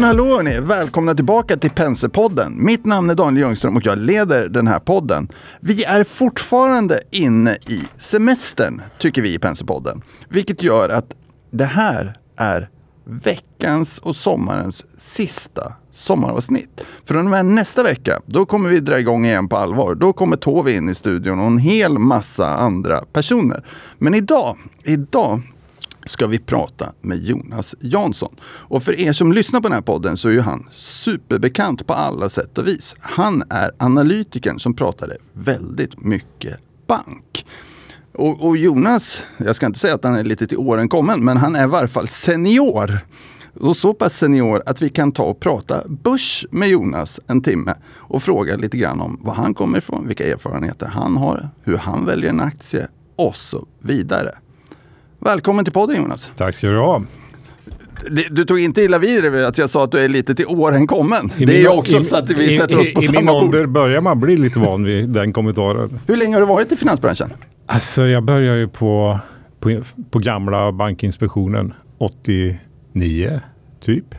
men hallå hörni! Välkomna tillbaka till Penserpodden. Mitt namn är Daniel Ljungström och jag leder den här podden. Vi är fortfarande inne i semestern, tycker vi i Penserpodden. Vilket gör att det här är veckans och sommarens sista sommaravsnitt. Från och med nästa vecka, då kommer vi dra igång igen på allvar. Då kommer Tove in i studion och en hel massa andra personer. Men idag, idag ska vi prata med Jonas Jansson. Och för er som lyssnar på den här podden så är ju han superbekant på alla sätt och vis. Han är analytikern som pratade väldigt mycket bank. Och, och, Jonas, jag ska inte säga att han är lite till åren kommen, men han är i varje fall senior. Och så pass senior att vi kan ta och prata börs med Jonas en timme och fråga lite grann om var han kommer ifrån, vilka erfarenheter han har, hur han väljer en aktie och så vidare. Välkommen till podden Jonas. Tack ska du ha. Du tog inte illa vid dig att jag sa att du är lite till åren kommen. I det är ju också i, så att vi i, sätter oss på samma bord. I min ålder börjar man bli lite van vid den kommentaren. Hur länge har du varit i finansbranschen? Alltså jag började ju på, på, på gamla Bankinspektionen 89 typ.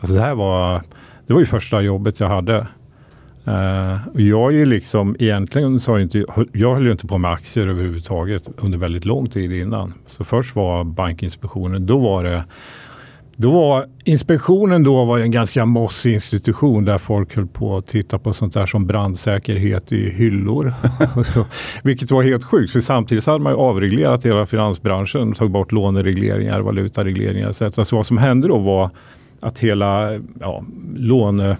Alltså det här var, det var ju första jobbet jag hade. Uh, jag är liksom, egentligen så har jag inte, jag höll ju inte på med aktier överhuvudtaget under väldigt lång tid innan. Så först var Bankinspektionen, då var det då var inspektionen då var en ganska mossig institution där folk höll på att titta på sånt där som brandsäkerhet i hyllor. Vilket var helt sjukt för samtidigt så hade man ju avreglerat hela finansbranschen, tagit bort låneregleringar, valutaregleringar etc. Så vad som hände då var att hela ja, låne...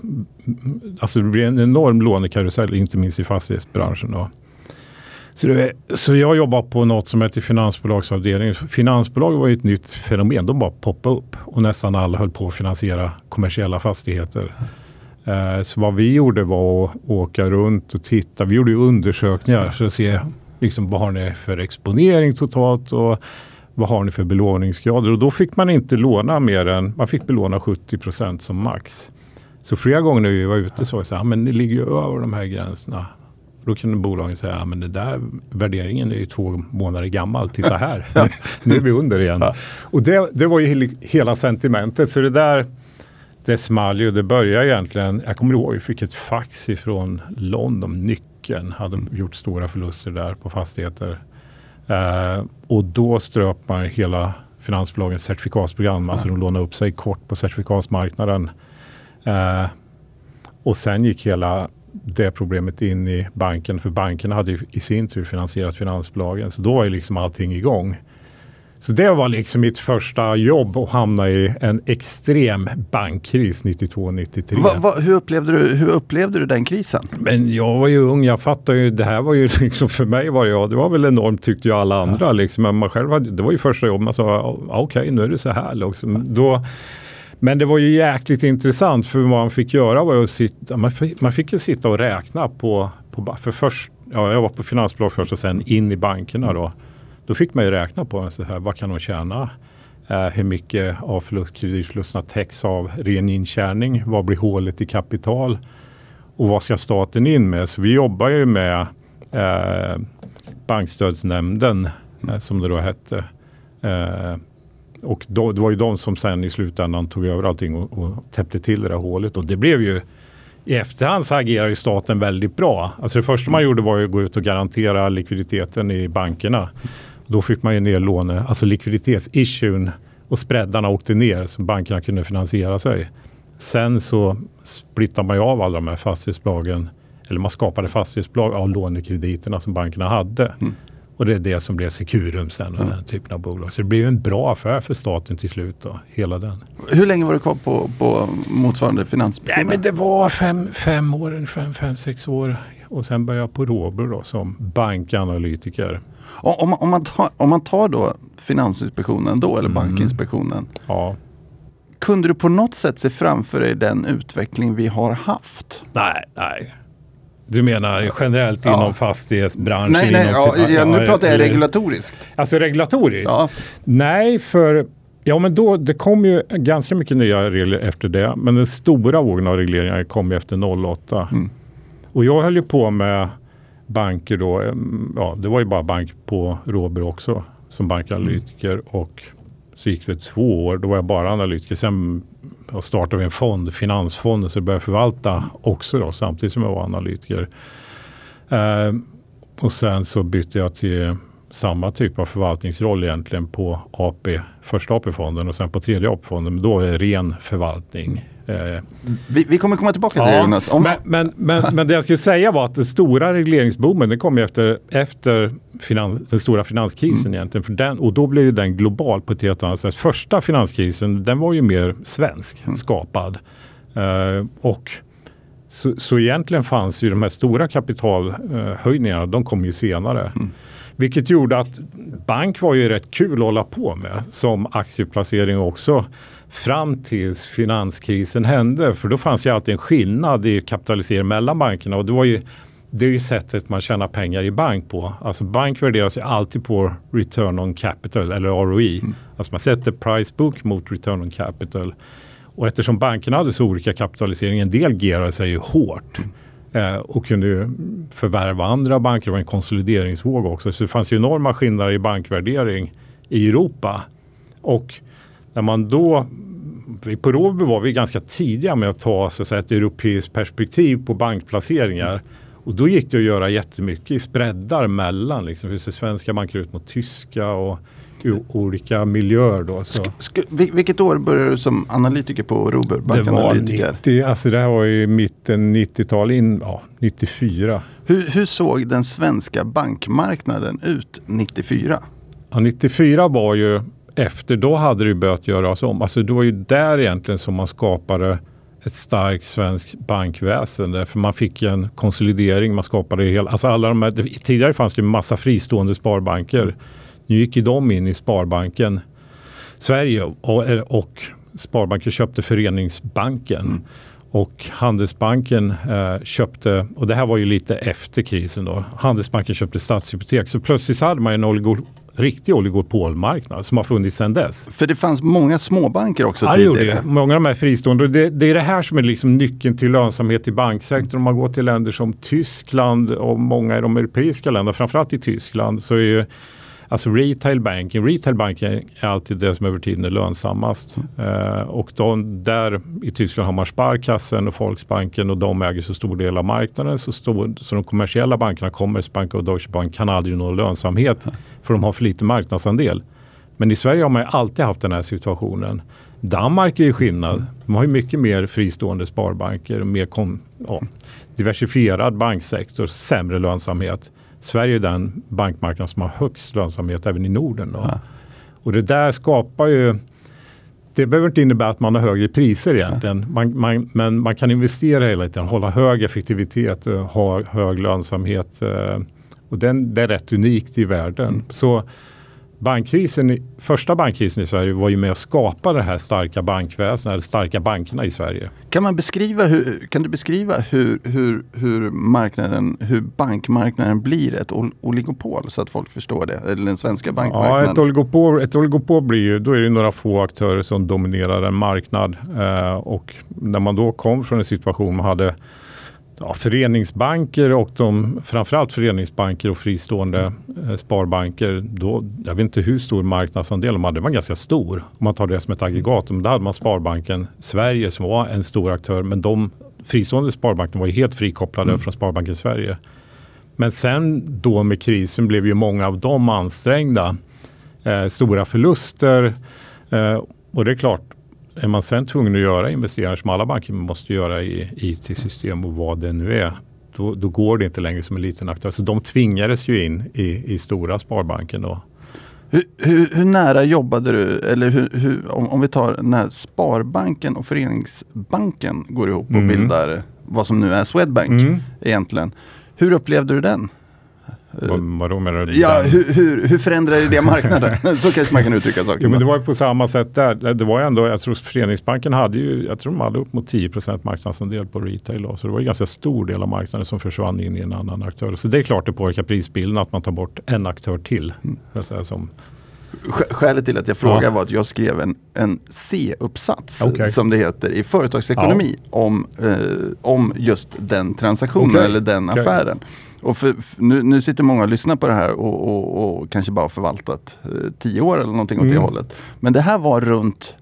Alltså det blir en enorm lånekarusell, inte minst i fastighetsbranschen. Då. Så, det, så jag jobbar på något som heter finansbolagsavdelningen. Finansbolag var ju ett nytt fenomen. De bara poppade upp och nästan alla höll på att finansiera kommersiella fastigheter. Eh, så vad vi gjorde var att åka runt och titta. Vi gjorde ju undersökningar för att se liksom, vad har ni för exponering totalt och vad har ni för belåningsgrader? Och då fick man inte låna mer än, man fick belåna 70 som max. Så flera gånger när vi var ute så var det så här, men ni ligger över de här gränserna. Då kunde bolagen säga, ja, men det där värderingen är ju två månader gammal, titta här, nu är vi under igen. Och det, det var ju hela sentimentet, så det där det small ju, det började egentligen, jag kommer ihåg, vi fick ett fax ifrån London, nyckeln, hade gjort stora förluster där på fastigheter. Uh, och då ströp man hela finansbolagens certifikatsprogram, ja. alltså de lånade upp sig kort på certifikatsmarknaden. Uh, och sen gick hela det problemet in i banken, för bankerna hade ju i sin tur finansierat finansbolagen, så då var ju liksom allting igång. Så det var liksom mitt första jobb att hamna i en extrem bankkris 92-93. Va, va, hur, upplevde du, hur upplevde du den krisen? Men jag var ju ung, jag fattade ju, det här var ju liksom för mig var jag, det var väl enormt tyckte ju alla andra ja. liksom. Men man själv hade, det var ju första jobbet, man sa okej okay, nu är det så här liksom. Då, men det var ju jäkligt intressant för vad man fick göra var att sitta, man fick, man fick ju sitta och räkna på, på för först, ja, jag var på finansbolag först och sen in i bankerna då. Då fick man ju räkna på så här, vad kan de tjäna? Eh, hur mycket av kreditförlusterna täcks av ren intjäning? Vad blir hålet i kapital? Och vad ska staten in med? Så vi jobbar ju med eh, Bankstödsnämnden eh, som det då hette. Eh, och då, det var ju de som sen i slutändan tog över allting och, och täppte till det där hålet. Och det blev ju i efterhand så agerar ju staten väldigt bra. Alltså det första man gjorde var att gå ut och garantera likviditeten i bankerna. Då fick man ju ner låne, alltså likviditetsissuen och spreadarna åkte ner så bankerna kunde finansiera sig. Sen så splittade man ju av alla de här fastighetsbolagen, eller man skapade fastighetsbolag av lånekrediterna som bankerna hade. Mm. Och det är det som blev Securum sen och mm. den typen av bolag. Så det blev en bra affär för staten till slut. Då, hela den. Hur länge var du kvar på, på motsvarande finansinspektion? Nej, men det var fem, fem år, fem, fem, sex år. Och sen började jag på Robur då som bankanalytiker. Om, om, man tar, om man tar då Finansinspektionen då, eller mm. Bankinspektionen. Ja. Kunde du på något sätt se framför dig den utveckling vi har haft? Nej, nej. Du menar generellt ja. inom fastighetsbranschen? Nej, nej ja, ja, nu pratar jag regulatoriskt. Alltså regulatoriskt? Ja. Nej, för Ja, men då, det kom ju ganska mycket nya regler efter det. Men den stora vågen av regleringar kom ju efter 08. Mm. Och jag höll ju på med banker då. Ja, det var ju bara bank på Råber också som bankanalytiker. Mm. Och så gick det två år. Då var jag bara analytiker. Sen och startade en fond, Finansfonden, så jag började förvalta också då, samtidigt som jag var analytiker. Eh, och sen så bytte jag till samma typ av förvaltningsroll egentligen på AP, första AP-fonden och sen på tredje AP-fonden. Men då är det ren förvaltning. Eh, vi, vi, kommer komma tillbaka till ja, det Jonas. Om... Men, men, men, men, det jag skulle säga var att den stora regleringsboomen den kom efter, efter finans, den stora finanskrisen mm. egentligen. För den, och då blev ju den global på ett helt annat sätt. Första finanskrisen den var ju mer svensk mm. skapad. Uh, och så, så egentligen fanns ju de här stora kapitalhöjningarna, de kom ju senare. Mm. Vilket gjorde att bank var ju rätt kul att hålla på med som aktieplacering också fram tills finanskrisen hände. För då fanns ju alltid en skillnad i kapitalisering mellan bankerna och det var ju det är ju sättet man tjänar pengar i bank på. Alltså bank värderas ju alltid på return on capital eller ROI. Mm. Alltså man sätter price book mot return on capital. Och eftersom bankerna hade så olika kapitalisering, en del gerade sig ju hårt. Mm. Eh, och kunde förvärva andra banker. Det var en konsolideringsvåg också. Så det fanns ju enorma skillnader i bankvärdering i Europa. Och när man då på Råby var vi ganska tidiga med att ta så att säga, ett europeiskt perspektiv på bankplaceringar. Och då gick det att göra jättemycket i spreadar mellan. Liksom, hur ser svenska banker ut mot tyska och olika miljöer. Då, så. Sk vilket år började du som analytiker på Robur? Det var 90, alltså det här var i mitten 90-tal, ja, 94. Hur, hur, såg den svenska bankmarknaden ut 94? Ja, 94 var ju efter, då hade det börjat göras om. Alltså det var ju där egentligen som man skapade ett starkt svenskt bankväsende. För man fick en konsolidering, man skapade hela, alltså alla de här, tidigare fanns det en massa fristående sparbanker. Nu gick ju de in i Sparbanken Sverige och, och Sparbanken köpte Föreningsbanken. Mm. Och Handelsbanken eh, köpte, och det här var ju lite efter krisen då, Handelsbanken köpte Stadshypotek. Så plötsligt hade man en oligol, riktig oligopolmarknad som har funnits sedan dess. För det fanns många småbanker också ja, tidigare? Det. Många av de här fristående. Det, det, är det här som är liksom nyckeln till lönsamhet i banksektorn. Om man går till länder som Tyskland och många i de europeiska länderna, framförallt i Tyskland, så är ju Alltså retail banking, retail banking är alltid det som över tiden är lönsammast. Mm. Uh, och de, där i Tyskland har man Sparkassen och Volksbanken och de äger så stor del av marknaden så, stor, så de kommersiella bankerna, Commerzbank och Deutsche Bank kan aldrig nå lönsamhet mm. för de har för lite marknadsandel. Men i Sverige har man alltid haft den här situationen. Danmark är ju skillnad. De har ju mycket mer fristående sparbanker, mer kom, ja, diversifierad banksektor, sämre lönsamhet. Sverige är den bankmarknad som har högst lönsamhet även i Norden. Ja. Och det där skapar ju det behöver inte innebära att man har högre priser egentligen. Man, man, men man kan investera hela tiden, hålla hög effektivitet, och ha hög lönsamhet. Eh, och den, det är rätt unikt i världen. Mm. Så bankkrisen, första bankkrisen i Sverige var ju med att skapa det här starka bankväsendet, starka bankerna i Sverige. Kan, man beskriva hur, kan du beskriva hur, hur, hur, marknaden, hur bankmarknaden blir ett oligopol så att folk förstår det? Eller den svenska bankmarknaden? Ja, ett oligopol, ett oligopol blir ju, då är det några få aktörer som dominerar en marknad. Eh, och när man då kom från en situation man hade ja, föreningsbanker och de, framförallt föreningsbanker och fristående eh, sparbanker. Då, jag vet inte hur stor marknadsandel de hade, den var ganska stor. Om man tar det som ett aggregat. Men då hade man Sparbanken Sverige som var en stor aktör. Men de fristående sparbankerna var ju helt frikopplade mm. från Sparbanken Sverige. Men sen då med krisen blev ju många av dem ansträngda. Eh, stora förluster. Eh, och det är klart, är man sen tvungen att göra investeringar som alla banker måste göra i IT-system och vad det nu är, då, då, går det inte längre som en liten aktör. Så de tvingades ju in i, i stora sparbanken då. Hur, hur, hur, nära jobbade du, eller hur, om, om, vi tar när Sparbanken och Föreningsbanken går ihop och mm. bildar vad som nu är Swedbank mm. egentligen. Hur upplevde du den? Vad, vadå menar du? Ja, hur, hur, hur förändrade det marknaden? så kanske man kan uttrycka saker. Jo, men det var ju på samma sätt där. Det var ändå, jag tror Föreningsbanken hade ju, jag tror de hade upp mot 10% marknadsandel på retail. Då. Så det var en ganska stor del av marknaden som försvann in i en annan aktör. Så det är klart det påverkar prisbilden att man tar bort en aktör till. Mm. Som, Skälet till att jag frågade ja. var att jag skrev en, en C-uppsats okay. som det heter i företagsekonomi ja. om, eh, om just den transaktionen okay. eller den okay. Och för, nu, nu, sitter många och lyssnar på det här och, och, och kanske bara förvaltat eh, tio år eller någonting mm. åt det mm. hållet. Men det här var runt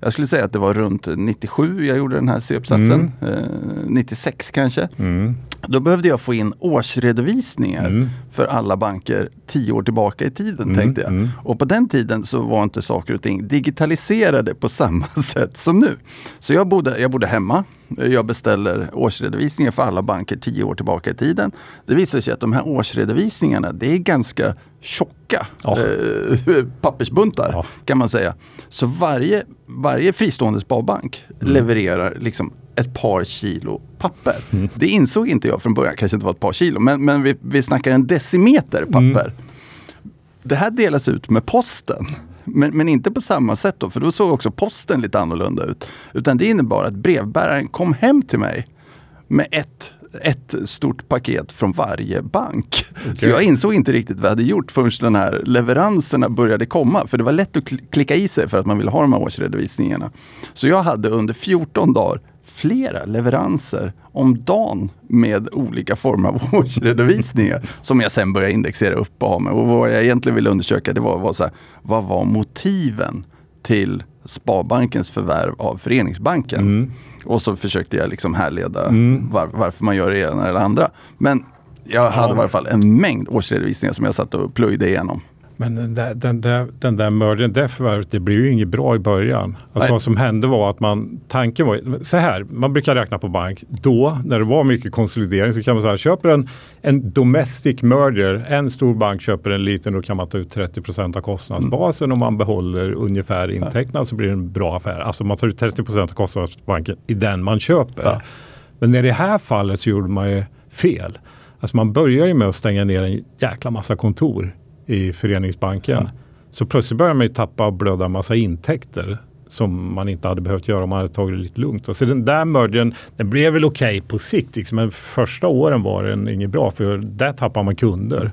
Jag skulle säga att det var runt 97 jag gjorde den här C-uppsatsen. Mm. Eh, 96 kanske. Mm. Då behövde jag få in årsredovisningar Mm. för alla banker tio år tillbaka i tiden Mm, tänkte jag. mm. Och på den tiden så var inte saker och ting digitaliserade på samma sätt som nu. Så jag bodde, jag bodde hemma. Jag beställer årsredovisningar för alla banker tio år tillbaka i tiden. Det visar sig att de här årsredovisningarna, det är ganska tjocka Ja. eh, pappersbuntar Ja. kan man säga. Så varje, varje fristående sparbank Mm. levererar liksom ett par kilo papper. Mm. Det insåg inte jag från början, kanske inte var ett par kilo, men, men vi, vi snackar en decimeter papper. Mm. Det här delas ut med posten. Men, men inte på samma sätt då, för då såg också posten lite annorlunda ut. Utan det innebar att brevbäraren kom hem till mig med ett, ett stort paket från varje bank. Så jag insåg inte riktigt vad jag hade gjort förrän den här leveranserna började komma. För det var lätt att kl- klicka i sig för att man ville ha de här årsredovisningarna. Så jag hade under 14 dagar flera leveranser om dagen med olika former av årsredovisningar som jag sen började indexera upp och ha med. Och vad jag egentligen ville undersöka det var, var så här, vad var motiven till Sparbankens förvärv av Föreningsbanken? Mm. Och så försökte jag liksom härleda Mm. var, varför man gör det ena eller andra. Men jag hade i alla fall en mängd årsredovisningar som jag satt och plöjde igenom. Men den där, den där, den där mördaren, det förvärvet, det blev ju inget bra i början. Alltså Nej. vad som hände var att man, tanken var, så här, man brukar räkna på bank. Då, när det var mycket konsolidering, så kan man säga, köper en, en domestic merger, en stor bank köper en liten, då kan man ta ut 30% av kostnadsbasen och man behåller ungefär intäkterna så blir det en bra affär. Alltså man tar ut 30% av kostnadsbanken i den man köper. Ja. Men i det här fallet så gjorde man ju fel. Alltså man börjar ju med att stänga ner en jäkla massa kontor i Föreningsbanken. Ja. Så plötsligt börjar man ju tappa och blöda massa intäkter som man inte hade behövt göra om man hade tagit det lite lugnt. Så den där mergen, den blev väl okej på sikt, liksom, men första åren var den inget bra för där tappar man kunder.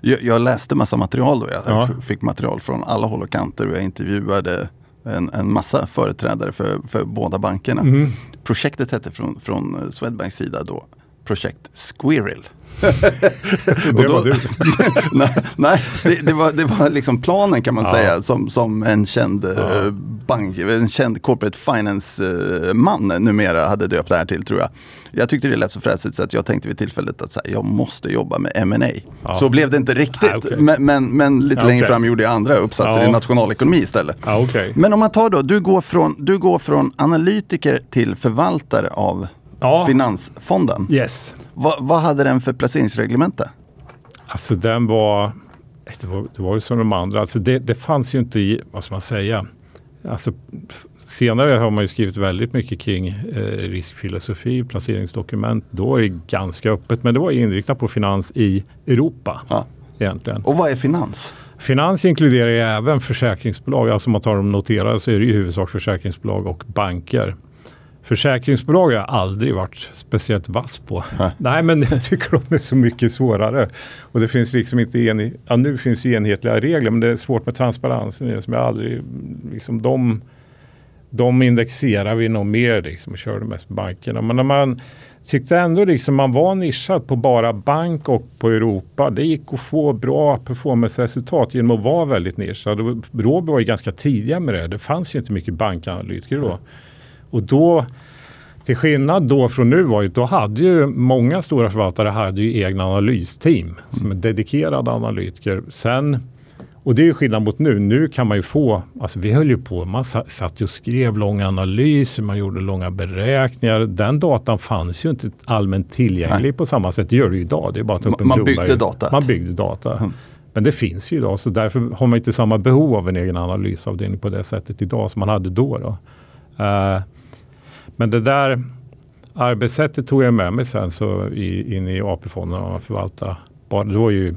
Jag, jag läste massa material då. Jag Ja. fick material från alla håll och kanter och jag intervjuade en, en massa företrädare för, för båda bankerna. Mm. Projektet hette från, från Swedbanks sida då Projekt Squirrel. Det då- var du. nej, nej det, det, var, det var liksom planen kan man Ja. säga som, som en känd Ja. eh, bank, en känd corporate finance-man numera hade döpt det här till tror jag. Jag tyckte det lät så fräsigt så att jag tänkte vid tillfället att så här, jag måste jobba med M&A. Ja. Så blev det inte riktigt, Ah, okej. men, men, men lite Ja, längre fram gjorde jag andra uppsatser i nationalekonomi istället. Ja, okej. Men om man tar då, du går från, du går från analytiker till förvaltare av Ja. Finansfonden. Yes. Vad, vad hade den för placeringsreglemente? Alltså den var, det var, det var ju som de andra, alltså det, det fanns ju inte i, vad ska man säga, alltså senare har man ju skrivit väldigt mycket kring eh, riskfilosofi, placeringsdokument. Då är det ganska öppet, men det var inriktat på finans i Europa Ja. egentligen. Och vad är finans? Finans inkluderar ju även försäkringsbolag, alltså om man tar de noterade så är det i huvudsak försäkringsbolag och banker. Försäkringsbolag har jag aldrig varit speciellt vass på. Nej. Nej, men jag tycker de är så mycket svårare. Och det finns liksom inte en, ja, nu finns det enhetliga regler, men det är svårt med transparensen. Som jag aldrig, liksom de, de indexerar vi nog mer liksom och körde mest på bankerna. Men när man tyckte ändå liksom man var nischad på bara bank och på Europa. Det gick att få bra performanceresultat genom att vara väldigt nischad. Råby var ju ganska tidiga med det. Det fanns ju inte mycket bankanalytiker då. Och då, till skillnad då från nu var ju, då hade ju många stora förvaltare hade ju egna analysteam som är dedikerade analytiker. Sen, och det är ju skillnad mot nu. Nu kan man ju få, alltså vi höll ju på, man sa- satt ju och skrev långa analyser, man gjorde långa beräkningar. Den datan fanns ju inte allmänt tillgänglig på samma sätt. Det gör det ju idag. Det är bara att ta upp en Man byggde datat. Man byggde data. Mm. Men det finns ju idag, så därför har man inte samma behov av en egen analysavdelning på det sättet idag som man hade då. då. Eh, men det där arbetssättet tog jag med mig sen så i, in i AP-fonden och förvalta. Bara, det var ju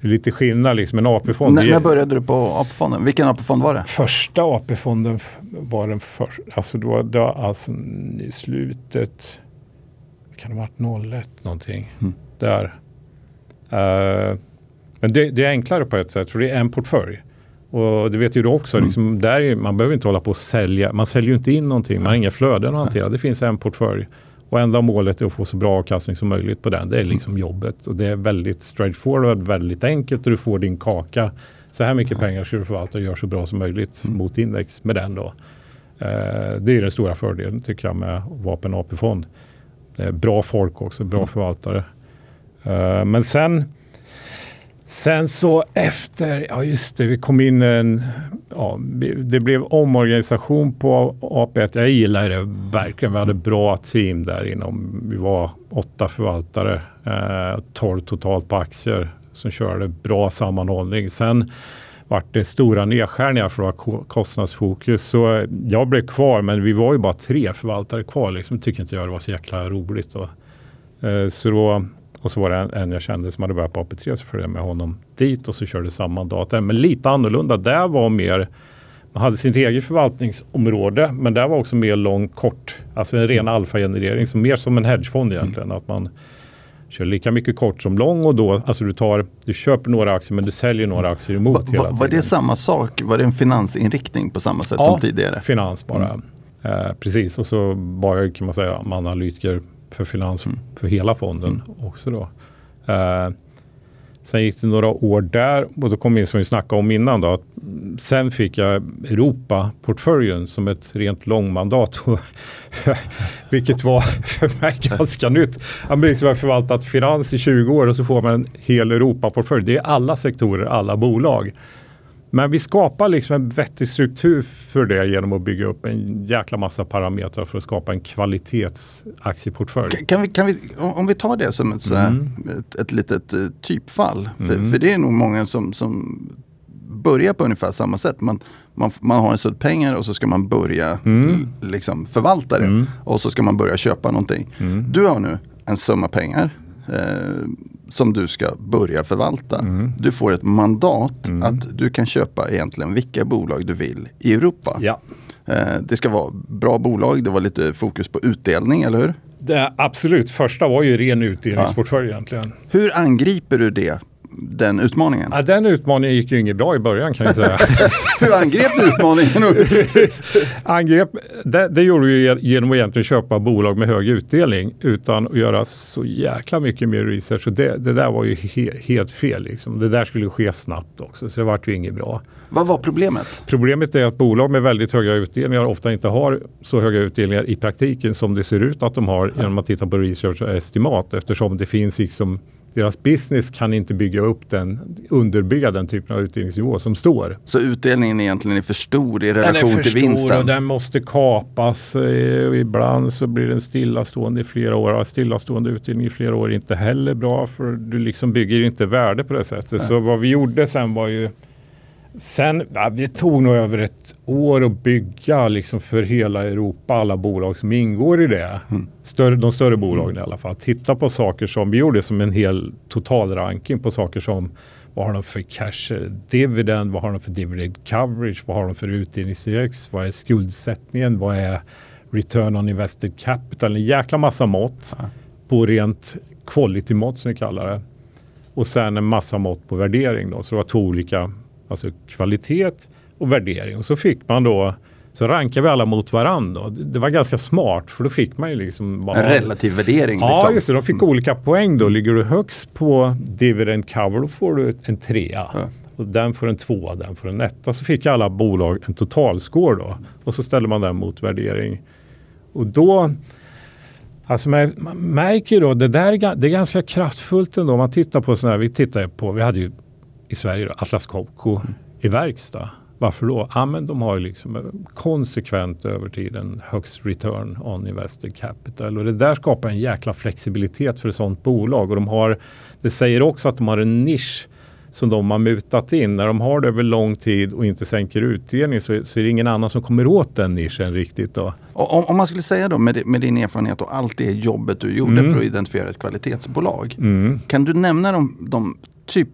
lite skillnad liksom. En AP-fond. När, när började du på AP-fonden? Vilken AP-fond var det? Första AP-fonden var den första. Alltså det var, det var alltså i slutet. Kan det ha varit 01 någonting. Mm. Där. Eh, men det, det är enklare på ett sätt för det är en portfölj. Och det vet ju du också, Mm. liksom, där är, man behöver inte hålla på och sälja. Man säljer ju inte in någonting, man har inga flöden att hantera. Det finns en portfölj. Och enda målet är att få så bra avkastning som möjligt på den. Det är liksom jobbet. Och det är väldigt straightforward, väldigt enkelt och du får din kaka. Så här mycket pengar ska du förvalta och göra så bra som möjligt mot index med den då. Eh, det är den stora fördelen tycker jag med att vara på en AP-fond. Bra folk också, bra mm. förvaltare. Eh, men sen Sen så efter, ja just det, vi kom in en, ja, det blev omorganisation på AP1. Jag gillar det verkligen. Vi hade bra team där inom, vi var åtta förvaltare, eh, 12 totalt på aktier som körde bra sammanhållning. Sen vart det stora nedskärningar för att ha kostnadsfokus. Så jag blev kvar, men vi var ju bara tre förvaltare kvar. Liksom tycker inte jag det var så jäkla roligt. Då. eh, så då och så var det en, jag kände som hade börjat på AP3 så följde jag med honom dit och så körde samma data. Men lite annorlunda. Där var mer man hade sitt eget förvaltningsområde men där var också mer lång kort. Alltså en ren alfagenerering. Så mer som en hedgefond egentligen. Mm. Att man kör lika mycket kort som lång och då, alltså du tar, du köper några aktier men du säljer några aktier emot va, hela tiden. Var det samma sak? Var det en finansinriktning på samma sätt ja, som tidigare? finans bara. Mm. Eh, precis och så var jag kan man säga analytiker för finans mm. för hela fonden mm. också då. Eh, sen gick det några år där och då kom in som vi snackade om innan då. Att sen fick jag Europa-portföljen som ett rent långmandat. vilket var för mig ganska nytt. Han liksom har förvaltat finans i 20 år och så får man en hel Europa-portfölj. Det är alla sektorer, alla bolag. Men vi skapar liksom en vettig struktur för det genom att bygga upp en jäkla massa parametrar för att skapa en kvalitetsaktieportfölj. Kan vi, kan vi, om vi tar det som ett, mm. ett, ett litet eh, typfall. Mm. För, för, det är nog många som, som börjar på ungefär samma sätt. Man, man, man har en sudd pengar och så ska man börja mm. liksom förvalta det. Mm. Och så ska man börja köpa någonting. Mm. Du har nu en summa pengar. Eh, som du ska börja förvalta. Mm. Du får ett mandat mm. att du kan köpa egentligen vilka bolag du vill i Europa. Ja. Eh, det ska vara bra bolag, det var lite fokus på utdelning, eller hur? Det, absolut, första var ju ren utdelningsportfölj ja. egentligen. Hur angriper du det den utmaningen? Ja, den utmaningen gick ju inget bra i början kan jag säga. Hur angrep du utmaningen? Angrep, det, det gjorde vi genom att egentligen köpa bolag med hög utdelning utan att göra så jäkla mycket mer research. Och det, det där var ju he, helt fel. Liksom. Det där skulle ske snabbt också så det vart ju inget bra. Vad var problemet? Problemet är att bolag med väldigt höga utdelningar ofta inte har så höga utdelningar i praktiken som det ser ut att de har genom att titta på research och estimat eftersom det finns liksom deras business kan inte bygga upp den, underbygga den typen av utdelningsnivå som står. Så utdelningen egentligen är för stor i relation till vinsten? Den är för stor och den måste kapas. Eh, ibland så blir den stillastående i flera år. Stillastående utdelning i flera år är inte heller bra för du liksom bygger inte värde på det sättet. Nej. Så vad vi gjorde sen var ju Sen, ja, det tog nog över ett år att bygga liksom för hela Europa, alla bolag som ingår i det. Mm. Större, de större bolagen mm. i alla fall. Titta på saker som, vi gjorde som en hel totalranking på saker som vad har de för cash dividend, vad har de för dividend coverage, vad har de för utdelningsindex, vad är skuldsättningen, vad är return on invested capital, en jäkla massa mått mm. på rent quality mått som vi kallar det. Och sen en massa mått på värdering då, så det var två olika Alltså kvalitet och värdering. Och så fick man då så rankade vi alla mot varandra. Det var ganska smart för då fick man ju liksom... Bara, en relativ värdering. Ja, liksom. just det. De fick mm. olika poäng då. Ligger du högst på dividend cover då får du en trea. Ja. Och den får en tvåa, den får en etta. Så fick alla bolag en totalscore då. Och så ställer man den mot värdering. Och då... Alltså man, man märker då, det där är, det är ganska kraftfullt ändå. Om man tittar på sådana här, vi tittar på, vi hade ju i Sverige, då, Atlas Copco mm. i verkstad. Varför då? Ja, men de har ju liksom konsekvent över tiden högst return on invested capital och det där skapar en jäkla flexibilitet för ett sådant bolag och de har, det säger också att de har en nisch som de har mutat in. När de har det över lång tid och inte sänker utdelning så, så är det ingen annan som kommer åt den nischen riktigt. Då. Om, om man skulle säga då med, med, din erfarenhet och allt det jobbet du gjorde mm. för att identifiera ett kvalitetsbolag. Mm. Kan du nämna de, de typ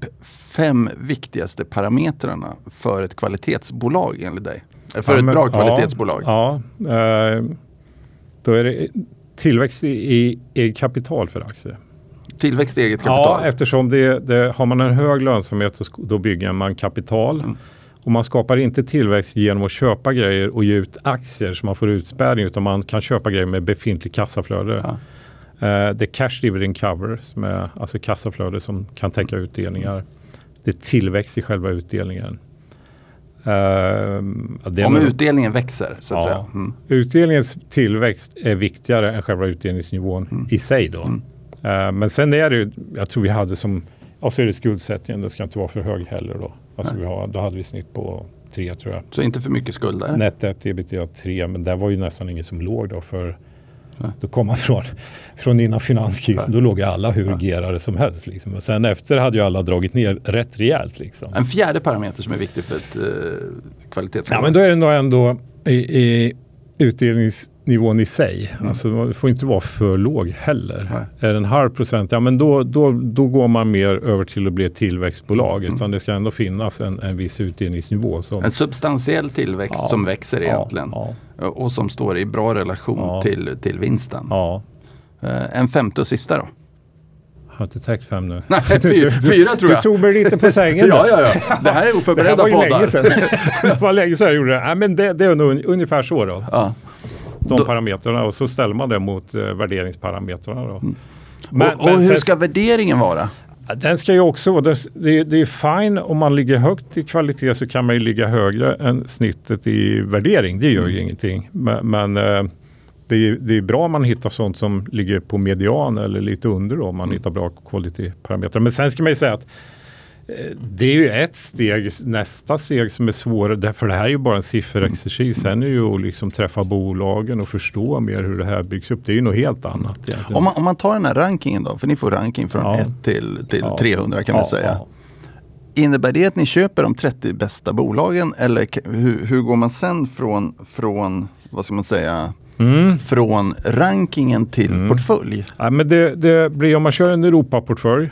fem viktigaste parametrarna för ett kvalitetsbolag enligt dig? För ja, ett men, bra kvalitetsbolag? Ja, ja eh, då är det tillväxt i, i kapital för aktier. Tillväxt i eget kapital? Ja, eftersom det, det, har man en hög lönsamhet så då bygger man kapital. Mm. Och man skapar inte tillväxt genom att köpa grejer och ge ut aktier så man får utspädning utan man kan köpa grejer med befintligt kassaflöde. Ja. Uh, det är cash dividend cover som är alltså kassaflöde som kan täcka utdelningar. Det är tillväxt i själva utdelningen. Uh, Om utdelningen växer så att ja. säga. Mm. Utdelningens tillväxt är viktigare än själva utdelningsnivån mm. i sig då. Mm. Uh, men sen är det ju, jag tror vi hade som, och så är det skuldsättningen, det ska inte vara för hög heller då. Alltså vi har, då hade vi snitt på 3 tror jag. Så inte för mycket skulder? Net ebitda 3, men där var ju nästan ingen som låg då för då kom man från, från innan finanskrisen, då låg alla hur gerade som helst. Liksom. Och sen efter hade ju alla dragit ner rätt rejält. Liksom. En fjärde parameter som är viktig för ett uh, kvalitetsmål? Ja, men då är det nog ändå i, i utdelningsnivån i sig. Mm. Alltså, det får inte vara för låg heller. Nej. Är en halv procent, ja men då, då, då går man mer över till att bli ett tillväxtbolag. Mm. Utan det ska ändå finnas en, en viss utdelningsnivå. Som, en substantiell tillväxt ja, som växer egentligen. Ja, ja. Och som står i bra relation till, till vinsten. Uh, en femte och sista då? Jag har inte täckt fem nu. Nej, fyra, fyra tror jag. Du tog mig lite på sängen. ja, ja, ja. Det här är oförberedda poddar. Det var länge sedan. det var länge sedan jag gjorde det. Nej, men det, det är nog ungefär så då. Ja. De då. parametrarna och så ställer man det mot uh, värderingsparametrarna. Då. Mm. Men, och, och men, hur ska värderingen vara? Den ska ju också vara, det, det, det, är fine om man ligger högt i kvalitet så kan man ju ligga högre än snittet i värdering. Det gör ju mm. ingenting. Men, men uh, det är, det är bra om man hittar sånt som ligger på median eller lite under då, om man mm. hittar bra kvalitetsparametrar. Men sen ska man ju säga att eh, det är ju ett steg, nästa steg som är svårare, därför det här är ju bara en sifferexercis. Sen är ju att liksom träffa bolagen och förstå mer hur det här byggs upp. Det är ju något helt annat. Om man, om man tar den här rankingen då, för ni får ranking från ja. 1 till, till ja. 300 kan ja, man säga. Innebär det att ni köper de 30 bästa bolagen eller hur, hur går man sen från, från vad ska man säga, Mm. från rankingen till mm. portfölj? Ja, men det, det, blir om man kör en Europaportfölj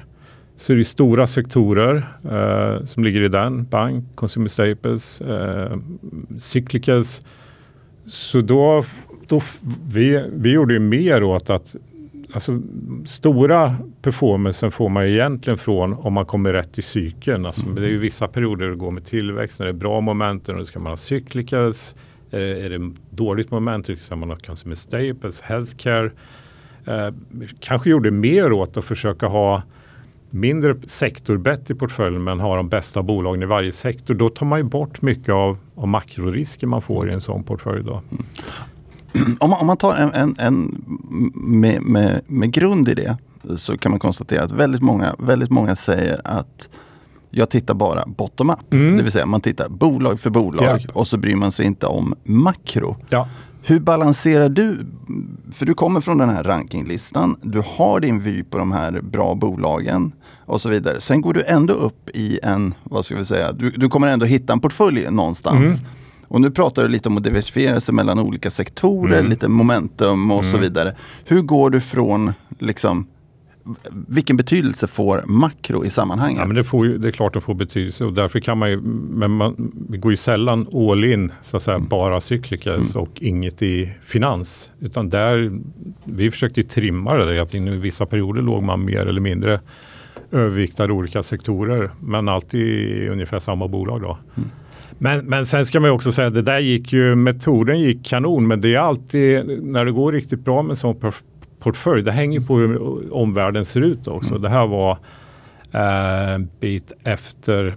så är det stora sektorer eh, som ligger i den. Bank, Consumer Staples, eh, Cyclicals. Så då, då vi, vi gjorde ju mer åt att alltså, stora performancen får man egentligen från om man kommer rätt i cykeln. Alltså, mm. Det är ju vissa perioder det går med tillväxt, när det är bra momentum och då ska man ha cyclicals är det, är det dåligt moment, ska man ha consumer Staples, Healthcare. Eh, kanske gjorde mer åt att försöka ha mindre sektorbett i portföljen men ha de bästa bolagen i varje sektor. Då tar man ju bort mycket av, av makrorisker man får i en sån portfölj. Då. Mm. Om, man, om man tar en, en, en med, med, med grund i det så kan man konstatera att väldigt många, väldigt många säger att jag tittar bara bottom-up. Mm. Det vill säga man tittar bolag för bolag ja. och så bryr man sig inte om makro. Ja. Hur balanserar du? För du kommer från den här rankinglistan. Du har din vy på de här bra bolagen och så vidare. Sen går du ändå upp i en, vad ska vi säga, du, du kommer ändå hitta en portfölj någonstans. Mm. Och nu pratar du lite om att diversifiera sig mellan olika sektorer, mm. lite momentum och så mm. vidare. Hur går du från liksom vilken betydelse får makro i sammanhanget? Ja, men det, får ju, det är klart att det får betydelse och därför kan man ju, men man, går ju sällan all in, så att säga, mm. bara cyklikers mm. och inget i finans. Utan där, vi försökte ju trimma det där, att i vissa perioder låg man mer eller mindre överviktade olika sektorer, men alltid i ungefär samma bolag då. Mm. Men, men sen ska man ju också säga att det där gick ju, metoden gick kanon, men det är alltid när det går riktigt bra med sån portfölj. Det hänger på hur omvärlden ser ut också. Mm. Det här var eh, bit efter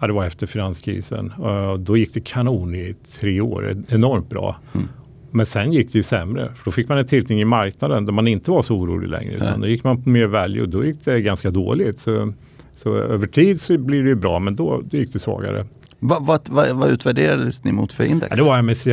Ja, det var efter finanskrisen. Uh, då gick det kanon i tre år, enormt bra. Mm. Men sen gick det ju sämre, för då fick man en tiltning i marknaden där man inte var så orolig längre. Utan då gick man på mer value och då gick det ganska dåligt. Så, så över tid så blir det ju bra, men då, då gick det svagare. Vad, vad, vad, vad utvärderades ni mot för index? Ja, det var MSCI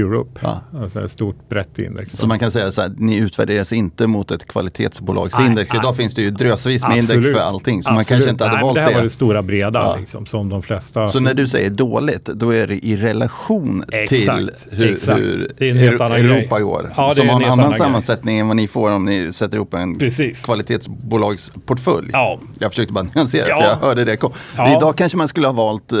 Europe, ja. alltså ett stort brett index. Så man kan säga så här, ni utvärderas inte mot ett kvalitetsbolagsindex. Nej, Idag nej. finns det ju drösvis med Absolut. index för allting. Så Absolut. man kanske inte hade nej, valt det. Det här var det stora breda ja. liksom, som de flesta. Så när du säger dåligt, då är det i relation exakt, till hur, exakt. hur Europa grej. går. Ja, som har en annan sammansättning än vad ni får om ni sätter ihop en Precis. kvalitetsbolagsportfölj. Ja. Jag försökte bara nyansera ja. för jag hörde det kom. Idag kanske man skulle ha valt eh,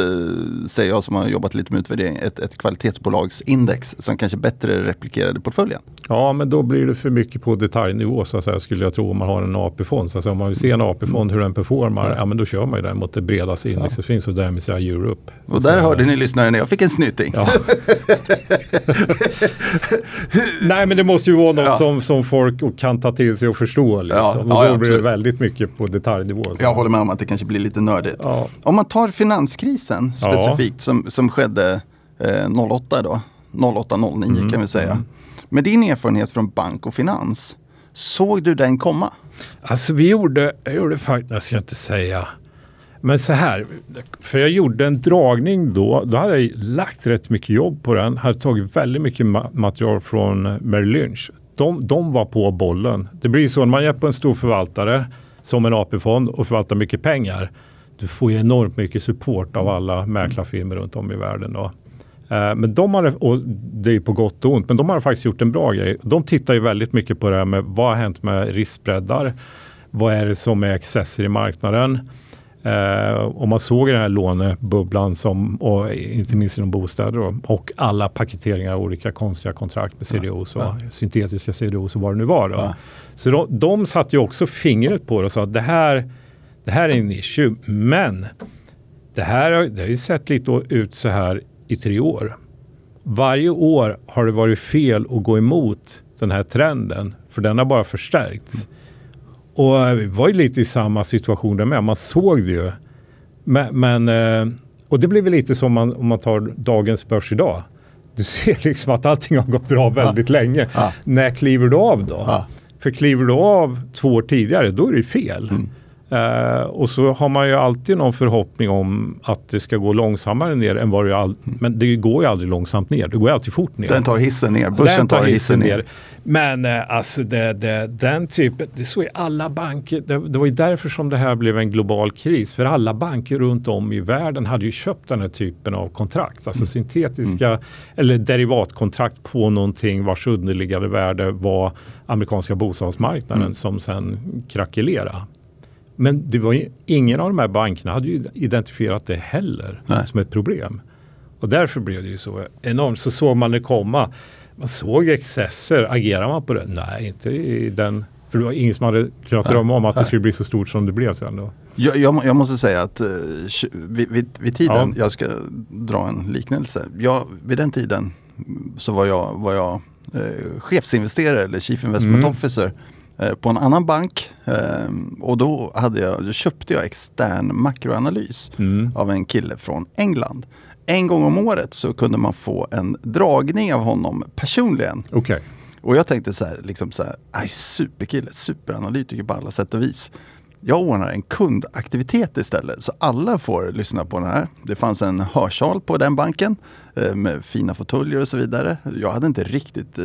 säger jag som har jobbat lite med utvärdering, ett, ett kvalitetsbolagsindex som kanske bättre replikerade portföljen. Ja, men då blir det för mycket på detaljnivå så att säga, skulle jag tro om man har en AP-fond. Så att säga, om man vill se en AP-fond hur den performar, ja. ja. men då kör man ju den mot det bredaste indexet ja. finns och därmed säga Europe. Och där hörde ni lyssnare när jag fick en snyting. Ja. Nej, men det måste ju vara något ja. som, som folk kan ta till sig och förstå. Liksom. Ja. Och då blir det väldigt mycket på detaljnivå. Så. Jag håller med om att det kanske blir lite nördigt. Om man tar finanskrisen, specifikt som, som skedde eh, 08 då. 08-09 Mm, kan vi säga. mm. Med din erfarenhet från bank och finans, såg du den komma? Alltså vi gjorde, jag gjorde faktiskt, jag ska inte säga, men så här, för jag gjorde en dragning då, då hade jag lagt rätt mycket jobb på den, hade tagit väldigt mycket ma- material från Merrill Lynch. De, de var på bollen. Det blir så när man på en stor förvaltare som en AP-fond och förvaltar mycket pengar. Du får ju enormt mycket support av alla mäklarfirmor runt om i världen. Då. Eh, Men de har, och det är ju på gott och ont, men de har faktiskt gjort en bra grej. De tittar ju väldigt mycket på det här med vad har hänt med riskbreddar? Vad är det som är excesser i marknaden? Eh, och man såg den här lånebubblan som, och inte minst inom bostäder då, och alla paketeringar av olika konstiga kontrakt med CDOs och ja. syntetiska CDOs och vad det nu var. Då. Ja. Så de, de satte ju också fingret på det och sa att det här, det här är en issue, men det här har- det har ju sett lite ut så här i tre år. Varje år har det varit fel att gå emot den här trenden, för den har bara förstärkts. Och eh, vi var ju lite i samma situation där med, man såg det ju. Men, men eh, och det blir väl lite som man, om man tar dagens börs idag. Du ser liksom att allting har gått bra väldigt länge. Ja. När kliver du av då? Ja. För kliver du av två år tidigare, då är det ju fel. Eh, och så har man ju alltid någon förhoppning om att det ska gå långsammare ner än vad det all- Men det går ju aldrig långsamt ner, det går ju alltid fort ner. Den tar hissen ner, börsen Den tar hissen ner. Men eh, alltså det, det, den typen, det är så i alla banker. Det, det var ju därför som det här blev en global kris. För alla banker runt om i världen hade ju köpt den här typen av kontrakt. Alltså syntetiska eller derivatkontrakt på någonting vars underliggande värde var amerikanska bostadsmarknaden Mm. som sen krackelerade. Men det var ju, ingen av de här bankerna hade ju identifierat det heller Nej. som ett problem. Och därför blev det ju så enormt. Så såg man det komma. Man såg excesser. Agerar man på det? Nej, inte i den. För det var ingen som hade kunnat drömma om att det skulle bli så stort som det blev sen då. Jag, jag, jag måste säga att tj- vid, vid, vid tiden, Ja. jag ska dra en liknelse. Jag, vid den tiden så var jag, var jag eh, chefsinvesterare eller chief investment Mm. officer på en annan bank. Eh, och då, hade jag, då köpte jag extern makroanalys Mm. av en kille från England. En gång om året så kunde man få en dragning av honom personligen. Okej. Och jag tänkte så här, liksom så här, aj, superkille, superanalytiker på alla sätt och vis. Jag ordnar en kundaktivitet istället så alla får lyssna på den här. Det fanns en hörsal på den banken eh, med fina fåtöljer och så vidare. Jag hade inte riktigt, eh,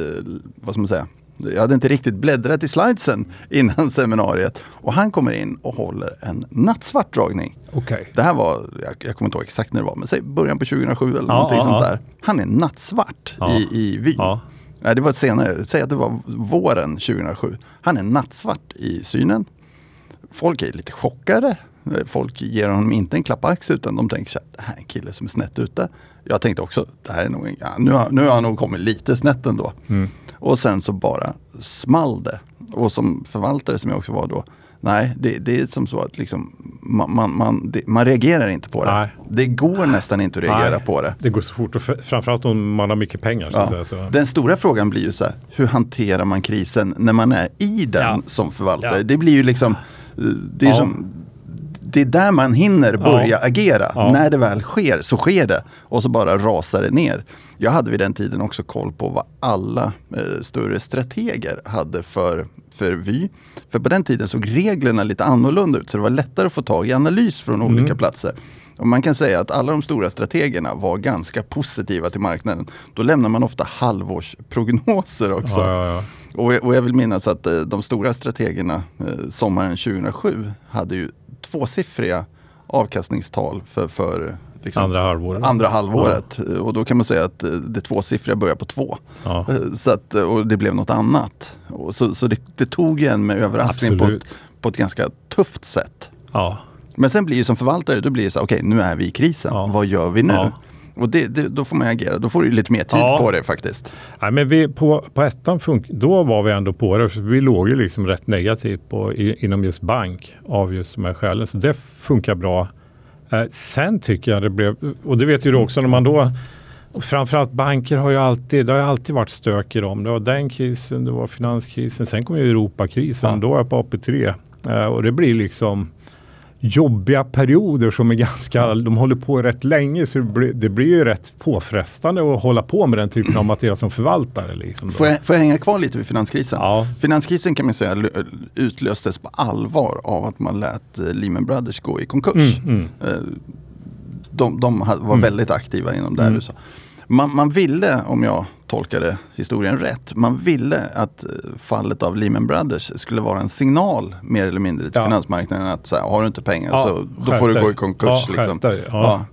vad ska man säga, jag hade inte riktigt bläddrat i slidesen innan seminariet. Och han kommer in och håller en nattsvart dragning. Okej. Det här var, jag, jag kommer inte ihåg exakt när det var, men säg början på 2007 eller Ja, någonting ja, sånt där. Han är nattsvart Ja. i, i vy. Ja. Nej, det var senare. Säg att det var våren 2007. Han är nattsvart i synen. Folk är lite chockade. Folk ger honom inte en klapp på axeln utan de tänker så här, det här är en kille som är snett ute. Jag tänkte också, det här är nog ja, nu, har, nu har han nog kommit lite snett ändå. Mm. Och sen så bara small det. Och som förvaltare som jag också var då, nej, det, det är som så att liksom, man, man, man, det, man reagerar inte på det. Nej. Det går nästan inte att reagera Nej. på det. Det går så fort och framförallt om man har mycket pengar. Så Ja. säga, så. Den stora frågan blir ju så här, hur hanterar man krisen när man är i den Ja. som förvaltare? Ja. Det blir ju liksom, det är, som, det är där man hinner börja Ja. agera. Ja. När det väl sker så sker det och så bara rasar det ner. Jag hade vid den tiden också koll på vad alla eh, större strateger hade för, för vy. För på den tiden såg reglerna lite annorlunda ut så det var lättare att få tag i analys från Mm. olika platser. Och man kan säga att alla de stora strategerna var ganska positiva till marknaden. Då lämnar man ofta halvårsprognoser också. Ja, ja, ja. Och, jag- och jag vill minnas att eh, de stora strategerna eh, sommaren 2007 hade ju tvåsiffriga avkastningstal för, för liksom, Andra halvåret. andra halvåret. Eh, Och då kan man säga att eh, det tvåsiffriga börjar på två. Ja. Eh, Så att, eh, och det blev något annat. Och så så det, det tog ju en med överraskning på ett, på ett ganska tufft sätt. Ja. Men sen blir det som förvaltare, då blir det så okej nu är vi i krisen. Ja. Vad gör vi nu? Och det, det, då får man agera, då får du lite mer tid Ja. på det faktiskt. Nej, men vi, på, på ettan funk- då var vi ändå på det. Vi låg ju liksom rätt negativt på, i, inom just bank av just de här skälen. Så det funkar bra. Eh, sen tycker jag det blev, och det vet ju du också när man då framförallt banker har ju alltid, det har alltid varit stök i dem. Det var den krisen, det var finanskrisen, sen kom ju Europakrisen, Ja. då var jag på AP3. Eh, och det blir liksom, jobbiga perioder som är ganska, de håller på rätt länge så det blir, det blir ju rätt påfrestande att hålla på med den typen av material som förvaltare. Liksom får, jag, får jag hänga kvar lite vid finanskrisen? Ja. Finanskrisen kan man säga utlöstes på allvar av att man lät eh, Lehman Brothers gå i konkurs. Mm, mm. Eh, de, de var mm. väldigt aktiva inom det här mm. Man, man, ville, om jag tolkade historien rätt, man ville att eh, fallet av Lehman Brothers skulle vara en signal mer eller mindre till ja. finansmarknaden att så här, har du inte pengar ja, så då får du gå i konkurs. Ja, liksom. ja.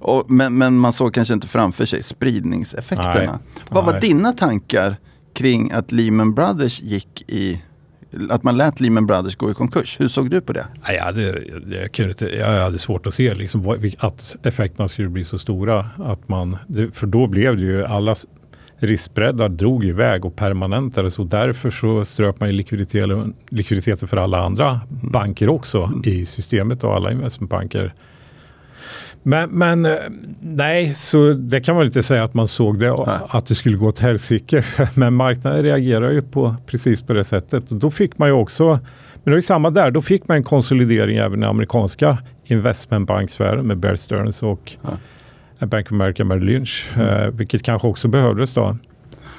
Och, men, men, man såg kanske inte framför sig spridningseffekterna. Nej. Vad var dina tankar kring att Lehman Brothers gick i att man lät Lehman Brothers gå i konkurs. Hur såg du på det? Jag hade, jag, kunde jag hade svårt att se liksom, att effekterna skulle bli så stora. Att man, för då blev det ju alla riskbreddar drog iväg och permanentades och därför så ströp man likviditeten, likviditeten för alla andra banker också mm. i systemet och alla investmentbanker. Men, men eh, nej, så det kan man inte säga att man såg det, nej. att det skulle gå åt helsike. Men marknaden reagerar ju på precis på det sättet. Och då fick man ju också, men det är samma där, då fick man en konsolidering även i amerikanska investmentbanksfären med Bear Stearns och ja. Bank of America Merrill Lynch, mm. vilket kanske också behövdes då.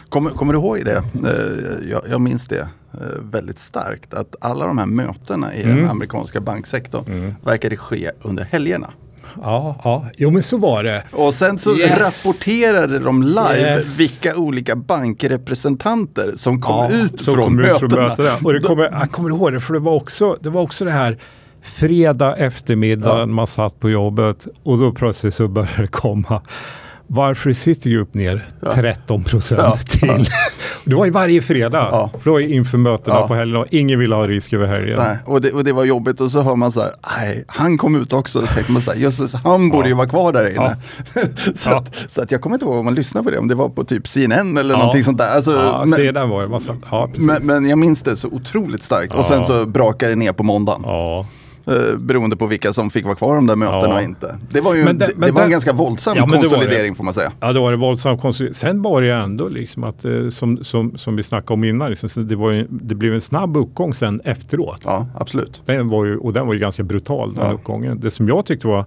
Kommer, kommer du ihåg det? Eh, jag, jag minns det eh, väldigt starkt. Att alla de här mötena i mm. den amerikanska banksektorn mm. verkade ske under helgerna ja, ja. Jo men så var det. Och sen så yes. rapporterade de live yes. vilka olika bankrepresentanter som kom ja, ut från kom mötena. Ut från mötena. Och det kommer, jag kommer ihåg det, för det var också det, var också det här fredag eftermiddag, ja. man satt på jobbet och då plötsligt så började det komma varför är Citigroup ner ja. 13 procent ja. till? det var ju varje fredag. Ja. För ju inför mötena ja. på helgen och ingen ville ha risk över helgen. Nej, och det, och det var jobbigt och så hör man så här, nej, han kom ut också. Och tänkte man så här, jösses, han borde ju vara kvar där inne. så, att, så att jag kommer inte ihåg om man lyssnade på det, om det var på typ CNN eller ja. någonting sånt där. Alltså, ja, men, CNN var det. Massa, ja, precis. Men, men, jag minns det så otroligt starkt. Och sen så brakade det ner på måndagen. Eh, beroende på vilka som fick vara kvar de där mötena ja. och inte. Det var ju det, det, det var en ganska våldsam ja, konsolidering får man säga. Ja, det var en våldsam konsolidering. Sen var det ändå liksom att, eh, som, som, som vi snackade om innan, liksom, det, var ju, det blev en snabb uppgång sen efteråt. Ja, absolut. Den var ju, och den var ju ganska brutal, den ja. uppgången. Det som jag tyckte var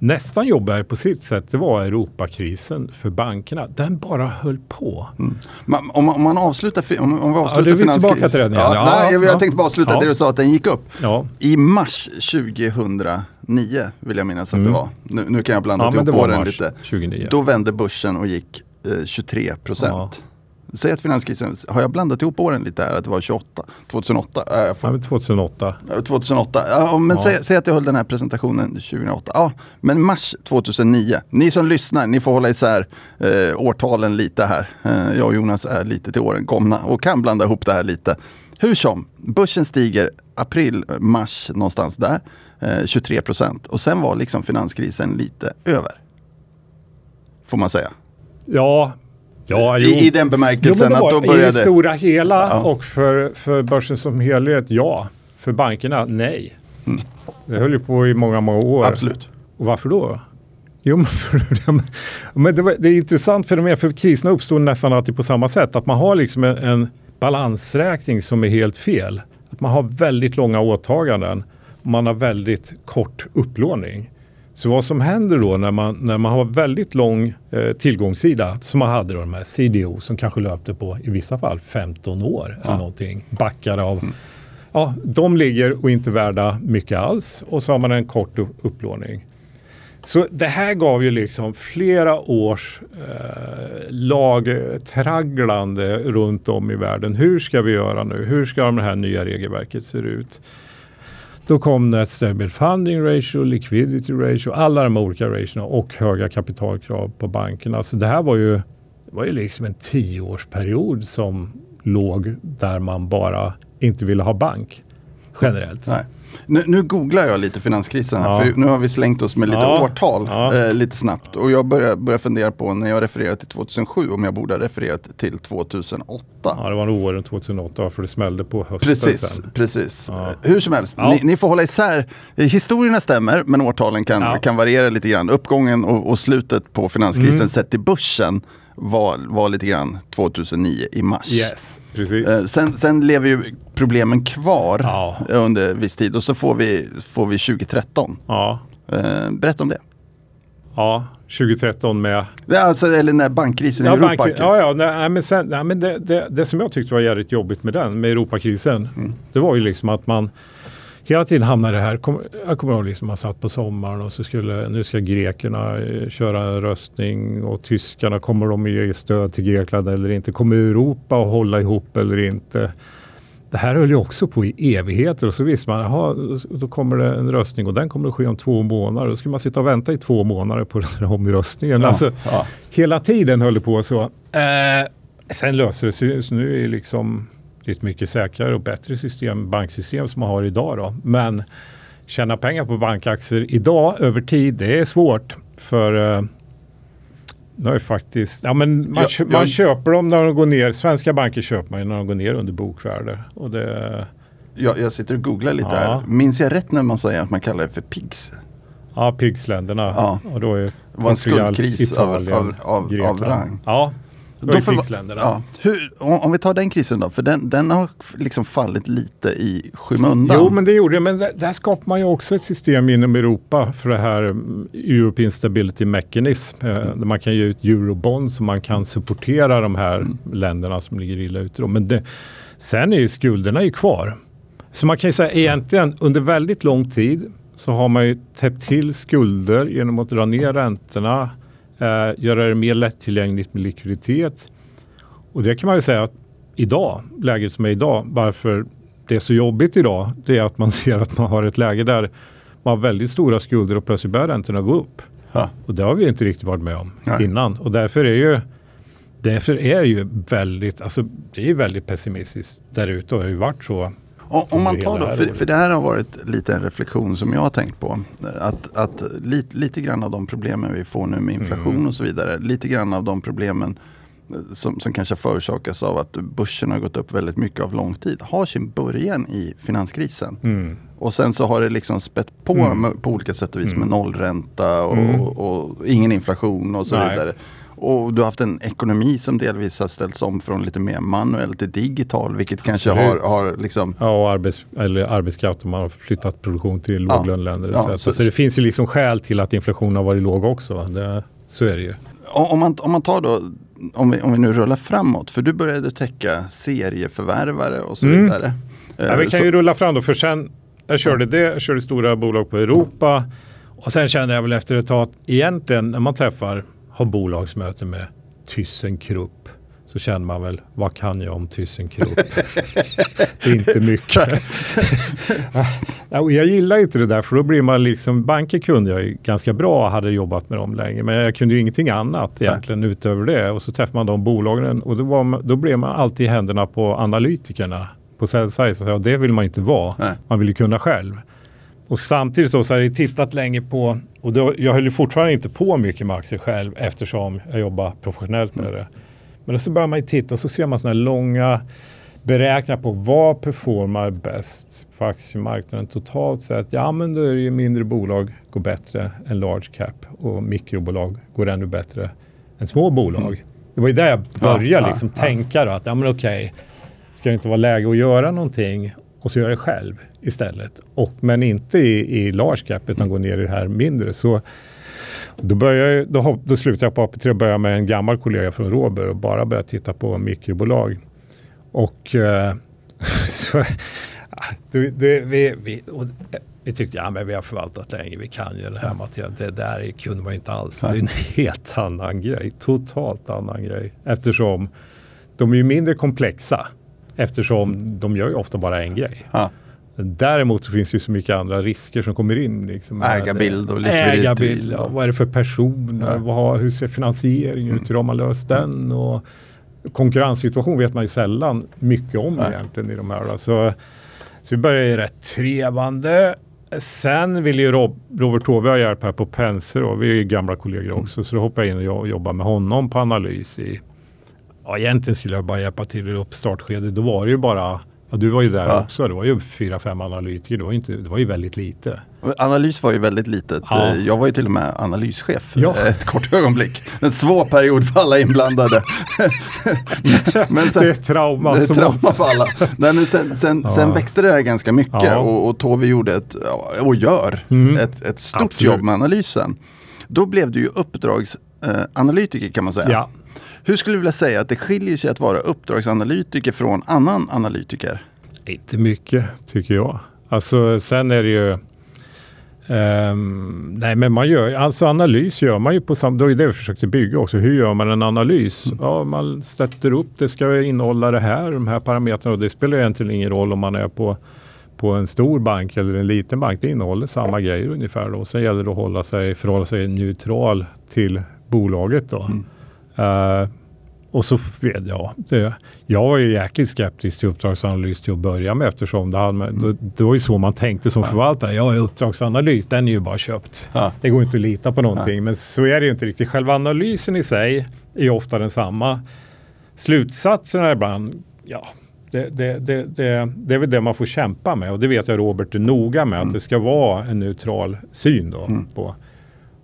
nästan jobbigare på sitt sätt, det var Europakrisen för bankerna. Den bara höll på. Mm. Man, om, man, om man avslutar, om, om vi avslutar ja, du tillbaka till den ja, ja, nej, jag, jag tänkte bara avsluta ja. det du sa att den gick upp. I mars 2009 vill jag minnas att mm. det var. Nu, nu kan jag blanda ja, ihop åren lite. 2009. Då vände börsen och gick eh, 23 procent. Säg att finanskrisen, har jag blandat ihop åren lite här? Att det var 28, 2008? Äh, får... ja, 2008. 2008, ja, men ja. Säg, säg, att jag höll den här presentationen 2008. Ja, men mars 2009. Ni som lyssnar, ni får hålla isär eh, årtalen lite här. Eh, jag och Jonas är lite till åren komna och kan blanda ihop det här lite. Hur som, börsen stiger april, mars någonstans där. Eh, 23 procent. Och sen var liksom finanskrisen lite över. Får man säga. Ja, Ja, I, I, den bemärkelsen jo, att då började... I det stora hela ja. och för, för börsen som helhet, ja. För bankerna, nej. Mm. Det höll ju på i många, många år. Absolut. Och varför då? Jo, men det, var, det är intressant fenomen, för kriserna uppstår nästan alltid på samma sätt. Att man har liksom en, en balansräkning som är helt fel. Att man har väldigt långa åtaganden. Man har väldigt kort upplåning. Så vad som händer då när man, när man har väldigt lång eh, tillgångssida som man hade då de här CDO som kanske löpte på i vissa fall 15 år ja. eller någonting. Backar av. Mm. Ja, de ligger och inte värda mycket alls och så har man en kort upplåning. Så det här gav ju liksom flera års eh, lagtragglande runt om i världen. Hur ska vi göra nu? Hur ska det här nya regelverket se ut? Då kom Net Stable Funding Ratio, Liquidity Ratio, alla de olika ratiorna och höga kapitalkrav på bankerna. Så det här var ju, det var ju liksom en tioårsperiod som låg där man bara inte ville ha bank generellt. Nej. Nu, nu, googlar jag lite finanskrisen här, ja. för nu har vi slängt oss med lite ja. årtal ja. Eh, lite snabbt. Och jag börjar, börjar fundera på när jag refererar till 2007 om jag borde ha refererat till 2008. Ja, det var nog åren 2008 för det smällde på hösten Precis, sen. precis. Hur som helst, ni, ni, får hålla isär. Historierna stämmer, men årtalen kan, kan variera lite grann. Uppgången och, och slutet på finanskrisen mm. sett till börsen var, var lite grann 2009 i mars. Yes, precis. Eh, sen, sen lever ju problemen kvar Ja. under viss tid och så får vi, får vi 2013. Ja, Eh, berätta om det. ja, 2013 med alltså, eller när bankkrisen i Ja, Europa. banken, ja, ja nej, men, sen, nej, men det, det, det som jag tyckte var jävligt jobbigt med den, med Europakrisen, Mm. det var ju liksom att man hela tiden hamnade här. Kom, jag kommer ihåg liksom man satt på sommaren och så skulle, nu ska grekerna eh, köra en röstning och tyskarna, kommer de att ge stöd till Grekland eller inte? Kommer Europa att hålla ihop eller inte? Det här höll ju också på i evigheter och så visste man, jaha, då kommer det en röstning och den kommer att ske om två månader. Då ska man sitta och vänta i två månader på den här omröstningen. Ja, Alltså, ja. hela tiden höll det på så. Eh, sen löser det sig, så nu är det liksom ett mycket säkrare och bättre system, banksystem som man har idag då. Men tjäna pengar på bankaktier idag över tid, det är svårt. För eh, det är faktiskt, ja men man, Ja, man köper dem när de går ner. Svenska banker köper man ju när de går ner under bokvärde. Och det, Jag, jag sitter och googlar lite Ja. här. Minns jag rätt när man säger att man kallar det för PIGS? ja, PIGS-länderna. Ja. Och då är Det var en skuldkris av, Italien, av, av, av Grekland. rang. Ja, Då. Ja. Hur, om, vi tar den krisen då, för den, den har liksom fallit lite i skymundan. Jo, men det gjorde det. Men där, där skapar man ju också ett system inom Europa för det här mm, European Stability Mechanism. Eh, där man kan ge ut eurobonds så man kan supportera de här länderna som ligger illa ute. Då. Men det, sen är ju skulderna ju kvar. Så man kan ju säga egentligen under väldigt lång tid så har man ju täppt till skulder genom att dra ner räntorna, eh, göra det mer lättillgängligt med likviditet. Och det kan man ju säga att idag, läget som är idag, varför det är så jobbigt idag, det är att man ser att man har ett läge där man har väldigt stora skulder och plötsligt börjar räntorna gå upp. Ja. Och det har vi inte riktigt varit med om Nej. innan. Och därför är ju Därför är det ju väldigt, alltså det är väldigt pessimistiskt där ute och har ju varit så. Om, man tar då, för, för det här har varit lite en reflektion som jag har tänkt på. Att, att lite, lite grann av de problemen vi får nu med inflation Mm. och så vidare. Lite grann av de problemen eh, som, som kanske förorsakas av att börsen har gått upp väldigt mycket av lång tid. Har sin början i finanskrisen. Mm. Och sen så har det liksom spett på Mm. med, på olika sätt och vis med Mm. nollränta och, Mm. och, ingen inflation och så Nej. vidare. Och du har haft en ekonomi som delvis har ställts om från lite mer manuell till digital. Vilket kanske har, Absolut. har liksom Ja, och arbets, eller arbetskraft man har flyttat produktion till Ja. låglöneländer. Ja, så, så- det finns ju liksom skäl till att inflationen har varit låg också. Det, så är det ju. Om man, om man tar då, om vi, om vi nu rullar framåt, för du började täcka serieförvärvare och så Mm. vidare. Ja, Eh, vi kan så- ju rulla fram då, för sen jag körde det, jag körde stora bolag på Europa och sen kände jag väl efter ett tag att egentligen när man träffar, har bolagsmöte med ThyssenKrupp så känner man väl, vad kan jag om ThyssenKrupp? det är inte mycket. ja, och jag gillar inte det där för då blir man liksom, banker kunde jag ju ganska bra, hade jobbat med dem länge, men jag kunde ju ingenting annat egentligen utöver det. Och så träffar man de bolagen och då, var man, då blev man alltid i händerna på analytikerna på sell side. Så det vill man inte vara. Nej. Man vill ju kunna själv. Och samtidigt då så har jag tittat länge på, och då, jag höll ju fortfarande inte på mycket med aktier själv eftersom jag jobbar professionellt med det. Men då så börjar man ju titta och så ser man sådana här långa beräkningar på vad performar bäst på aktiemarknaden totalt sett. Ja, men då är det ju mindre bolag går bättre än large cap och mikrobolag går ännu bättre än små bolag. Det var ju där jag började Ja, liksom ja. tänka då att ja, men okej, ska det inte vara läge att göra någonting och så göra det själv istället. Och, men inte i, i large cap utan gå ner i det här mindre. Så då, började jag, då, hopp- då slutade jag på AP3 och började med en gammal kollega från Robur och bara började titta på mikrobolag. Och eh, så, det, det, vi, vi, och, eh, vi tyckte ja, men vi har förvaltat länge, vi kan ju det här materialet. Det där är- kunde man inte alls. Det är en helt annan grej, totalt annan grej. Eftersom de är ju mindre komplexa. Eftersom de gör ju ofta bara en grej. Ja. Däremot så finns det ju så mycket andra risker som kommer in. Liksom, Ägarbild och likviditet. Ägarbild, ja, vad är det för personer? Ja. Vad hur ser finansieringen ut? Hur har man löst den? Och konkurrenssituation vet man ju sällan mycket om Nej. egentligen i de här. Så, så vi började ju rätt trevande. Sen ville ju Rob, Robert Taube ha hjälp här på Penser och vi är ju gamla kollegor också. Så då hoppade jag in och jo- jobbade med honom på analys i Ja, egentligen skulle jag bara hjälpa till i uppstartskedet. Då var det ju bara Ja, du var ju där Ja. också. Det var ju fyra, fem analytiker. Det var inte, det var ju väldigt lite. Analys var ju väldigt litet. Ja. Eh, Jag var ju till och med analyschef Ja. eh, ett kort ögonblick. En svår period för alla inblandade. men sen, Det är ett trauma. det är trauma för alla. Nej, men sen, sen, sen växte det här ganska mycket och, och Tove gjorde ett, och gör Mm. ett, ett stort Absolut. jobb med analysen. Då blev du ju uppdragsanalytiker kan man säga. Hur skulle du vilja säga att det skiljer sig att vara uppdragsanalytiker från annan analytiker? Inte mycket tycker jag. Alltså sen är det ju ehm, nej men man gör, alltså analys gör man ju på samma, det var ju det vi försökte bygga också. Hur gör man en analys? Ja, man sätter upp, det ska innehålla det här, de här parametrarna och det spelar egentligen ingen roll om man är på på en stor bank eller en liten bank. Det innehåller samma grejer ungefär. Då. Sen gäller det att hålla sig, förhålla sig neutral till bolaget. Då. Eh, och så, jag, det, jag var ju jäkligt skeptisk till uppdragsanalys till att börja med eftersom det, hade, det, det var ju så man tänkte som förvaltare. Ja, uppdragsanalys, den är ju bara köpt. Ja. Det går inte att lita på någonting. Men så är det ju inte riktigt. Själva analysen i sig är ju ofta densamma. Slutsatserna ibland, ja, det, det, det, det, är väl det man får kämpa med. Och det vet jag Robert är noga med. Att det ska vara en neutral syn då. På.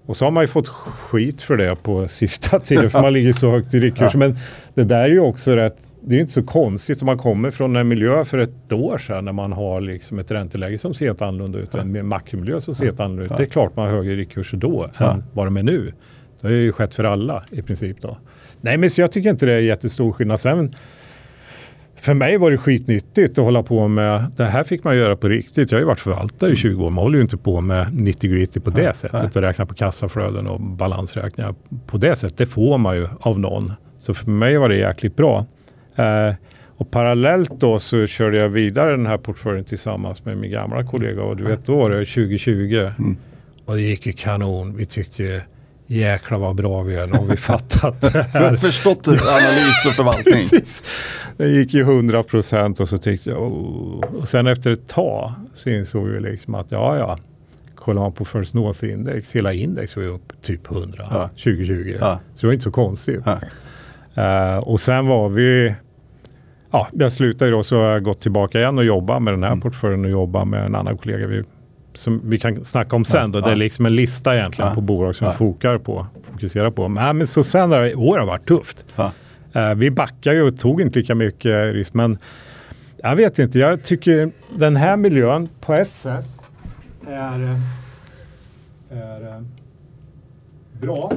Och så har man ju fått skit för det på sista tiden. För man ligger så högt i riktkurs. Men det där är ju också rätt. Det är ju inte så konstigt om man kommer från en miljö för ett år sedan. När man har liksom ett ränteläge som ser helt annorlunda ut. En makromiljö som ser helt annorlunda ut. Det är klart man har högre riktkurser då Ja. än vad de är nu. Det har ju skett för alla i princip då. Nej men så jag tycker inte det är jättestor skillnad. Sen för mig var det skitnyttigt att hålla på med, det här fick man göra på riktigt. Jag har ju varit förvaltare i 20 år, man håller ju inte på med 90 gritty på det sättet och räkna på kassaflöden och balansräkningar på det sättet. Det får man ju av någon. Så för mig var det jäkligt bra. Eh, och parallellt då så körde jag vidare den här portföljen tillsammans med min gamla kollega och du vet då var det 2020 och det gick ju kanon. Vi tyckte jäklar vad bra vi är, nu har vi fattat det här. förstått analys och förvaltning. Precis. Den gick ju 100 procent och så tyckte jag, oh. och sen efter ett tag så insåg vi liksom att ja, ja, kollar man på First North Index, hela index var ju upp typ 100 Ja. 2020. Ja. Så det var inte så konstigt. Ja. Eh, och sen var vi, ja, jag slutade ju då så har jag gått tillbaka igen och jobba med den här portföljen och jobba med en annan kollega. Vi, som vi kan snacka om sen då. Det är liksom en lista egentligen på bolag som vi fokar på, fokuserar på. Men, men så sen har år har varit tufft. Eh, vi backar ju och tog inte lika mycket risk, men jag vet inte. Jag tycker den här miljön på ett sätt är, eh, är eh, bra.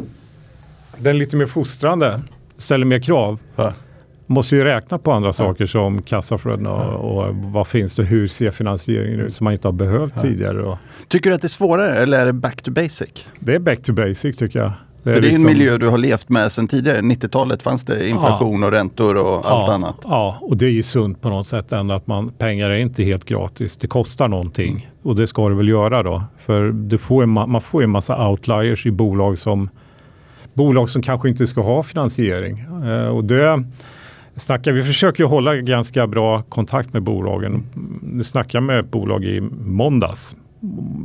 Den är lite mer fostrande, ställer mer krav. Ja. Måste ju räkna på andra saker som kassaflöden och, och vad finns det, hur ser finansieringen ut som man inte har behövt tidigare. Och Tycker du att det är svårare eller är det back to basic? det är back to basic tycker jag. För det är liksom- en miljö du har levt med sedan tidigare. 90-talet fanns det inflation och räntor och allt ja, annat. Ja, och det är ju sunt på något sätt ändå att man, pengar är inte helt gratis. Det kostar någonting Mm. och det ska det väl göra då. För du får en, ma- man får en massa outliers i bolag som bolag som kanske inte ska ha finansiering. Eh, och det snackar, vi försöker ju hålla ganska bra kontakt med bolagen. Nu snackade jag med ett bolag i måndags.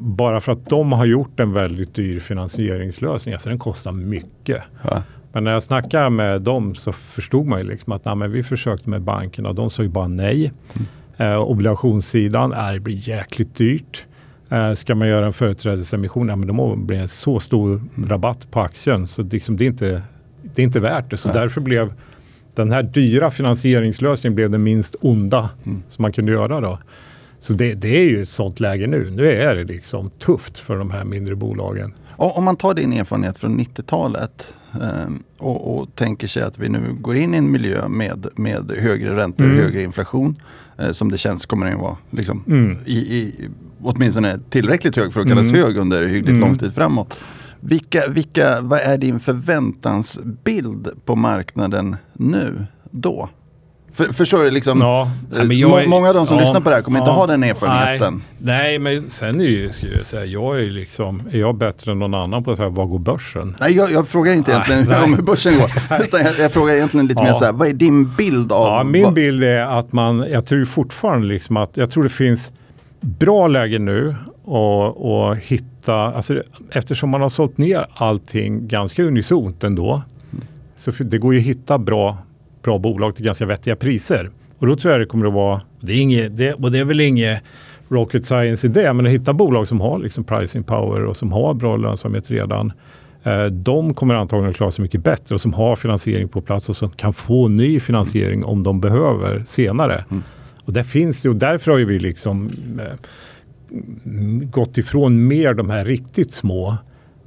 Bara för att de har gjort en väldigt dyr finansieringslösning. Alltså den kostar mycket. Ja. Men när jag snackade med dem så förstod man ju liksom att nej, men vi försökte med bankerna och de sa ju bara nej. Eh, obligationssidan är, det blir jäkligt dyrt. Eh, ska man göra en företrädesemission, ja, men må- blir det en så stor rabatt på aktien så det, liksom, det, är inte, det är inte värt det. Så Nej. därför blev den här dyra finansieringslösningen blev den minst onda som man kunde göra då. Så det, det är ju ett sånt läge nu. Nu är det liksom tufft för de här mindre bolagen. Och om man tar din erfarenhet från 90-talet ehm, och, och tänker sig att vi nu går in i en miljö med, med högre räntor och Mm. högre inflation. eh, som det känns kommer den att vara liksom, Mm. i, i, åtminstone tillräckligt hög för att kallas Mm. hög under hyggligt Mm. lång tid framåt. Vilka, vilka, vad är din förväntansbild på marknaden nu, då? För, förstår du? Liksom, Ja, eh, är- många av de som ja, lyssnar på det här kommer inte ja, ha den erfarenheten. Nej, nej, men sen är det ju, skulle jag säga, jag är liksom, är jag bättre än någon annan på att säga, vad går börsen? Nej, jag, jag frågar inte egentligen nej. om hur börsen går. Utan jag, jag frågar egentligen lite mer så här, vad är din bild av... Ja, min vad, bild är att man, jag tror fortfarande liksom att, jag tror det finns bra läge nu och, och hitta, alltså eftersom man har sålt ner allting ganska unisont ändå, så för- det går ju att hitta bra, bra bolag till ganska vettiga priser. Och då tror jag det kommer att vara, det är inget, det, och det är väl inget rocket science i det, men att hitta bolag som har liksom pricing power och som har bra lönsamhet redan. Eh, de kommer antagligen att klara sig mycket bättre och som har finansiering på plats och som kan få ny finansiering mm. om de behöver senare. Mm. Och där finns det och därför har ju vi liksom eh, gått ifrån mer de här riktigt små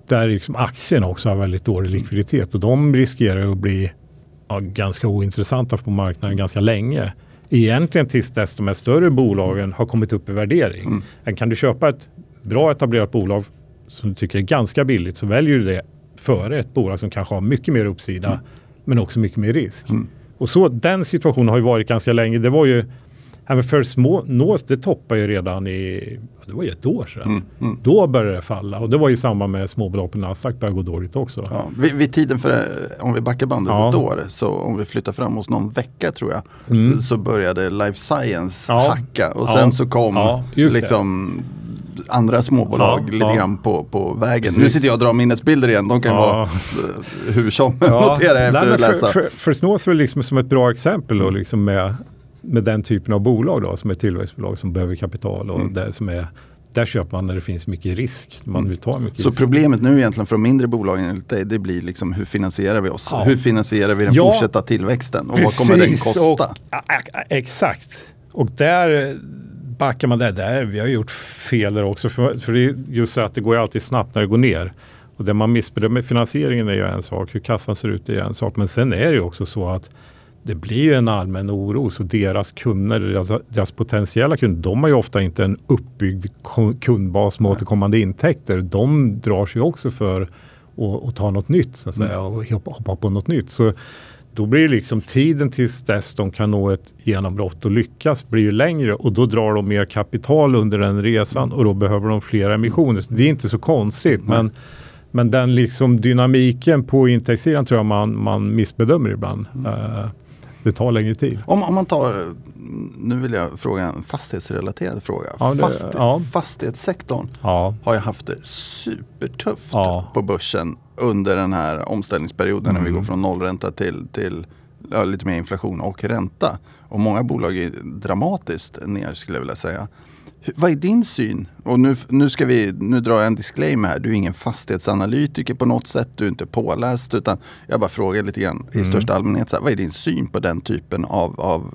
där liksom aktierna också har väldigt dålig likviditet och de riskerar att bli ja, ganska ointressanta på marknaden ganska länge. Egentligen tills dess de här större bolagen har kommit upp i värdering. Mm. Kan du köpa ett bra etablerat bolag som du tycker är ganska billigt så väljer du det före ett bolag som kanske har mycket mer uppsida mm. men också mycket mer risk. Mm. Och så den situationen har ju varit ganska länge. Det var ju Ja, för små Nås, det toppade ju redan i, det var ju ett år sedan. Mm, mm. Då började det falla och det var ju samma med småbelopp på Nasdaq började gå dåligt också. Ja, vid, vid, tiden för, om vi backar bandet ja. ett år, så om vi flyttar fram oss någon vecka tror jag, mm. så började Life Science ja. hacka och sen så kom liksom det andra småbolag lite grann på, på vägen. Precis. Nu sitter jag och drar minnesbilder igen, de kan vara hur som, ja. notera efter att läsa. För, för, för Snås är liksom som ett bra exempel då, liksom med med den typen av bolag då, som är tillväxtbolag som behöver kapital och mm. det som är där köper man när det finns mycket risk. Man mm. vill ta mycket Så risk. problemet nu egentligen för de mindre bolagen det blir liksom hur finansierar vi oss? Ja. Hur finansierar vi den ja, fortsatta tillväxten? Och Precis, vad kommer den kosta? Och, exakt. Och där backar man där, där. Vi har gjort fel där också. För, för det är just så att det går alltid snabbt när det går ner. Och det man missbedömer finansieringen är ju en sak. Hur kassan ser ut är en sak. Men sen är det ju också så att det blir ju en allmän oro. Så deras kunder, deras, deras potentiella kunder, de har ju ofta inte en uppbyggd kundbas med återkommande intäkter. De drar sig också för att, att ta något nytt så att säga, mm. och hoppa, hoppa på något nytt. Så då blir det liksom tiden tills dess de kan nå ett genombrott och lyckas blir ju längre och då drar de mer kapital under den resan och då behöver de fler emissioner. Så det är inte så konstigt. Mm. Men men den liksom dynamiken på intäktssidan tror jag man, man missbedömer ibland. Mm. Uh, det tar längre tid. Om, om man tar, nu vill jag fråga en fastighetsrelaterad fråga. Ja, det, Fast, ja. Fastighetssektorn ja. har ju haft det supertufft på börsen under den här omställningsperioden mm. när vi går mm. från nollränta till, till ja, lite mer inflation och ränta. Och många bolag är dramatiskt ner skulle jag vilja säga. Vad är din syn? Och nu, nu, ska vi, nu drar jag en disclaimer här. Du är ingen fastighetsanalytiker på något sätt. Du är inte påläst. Utan jag bara frågar lite grann i mm. största allmänhet. Så här, vad är din syn på den typen av, av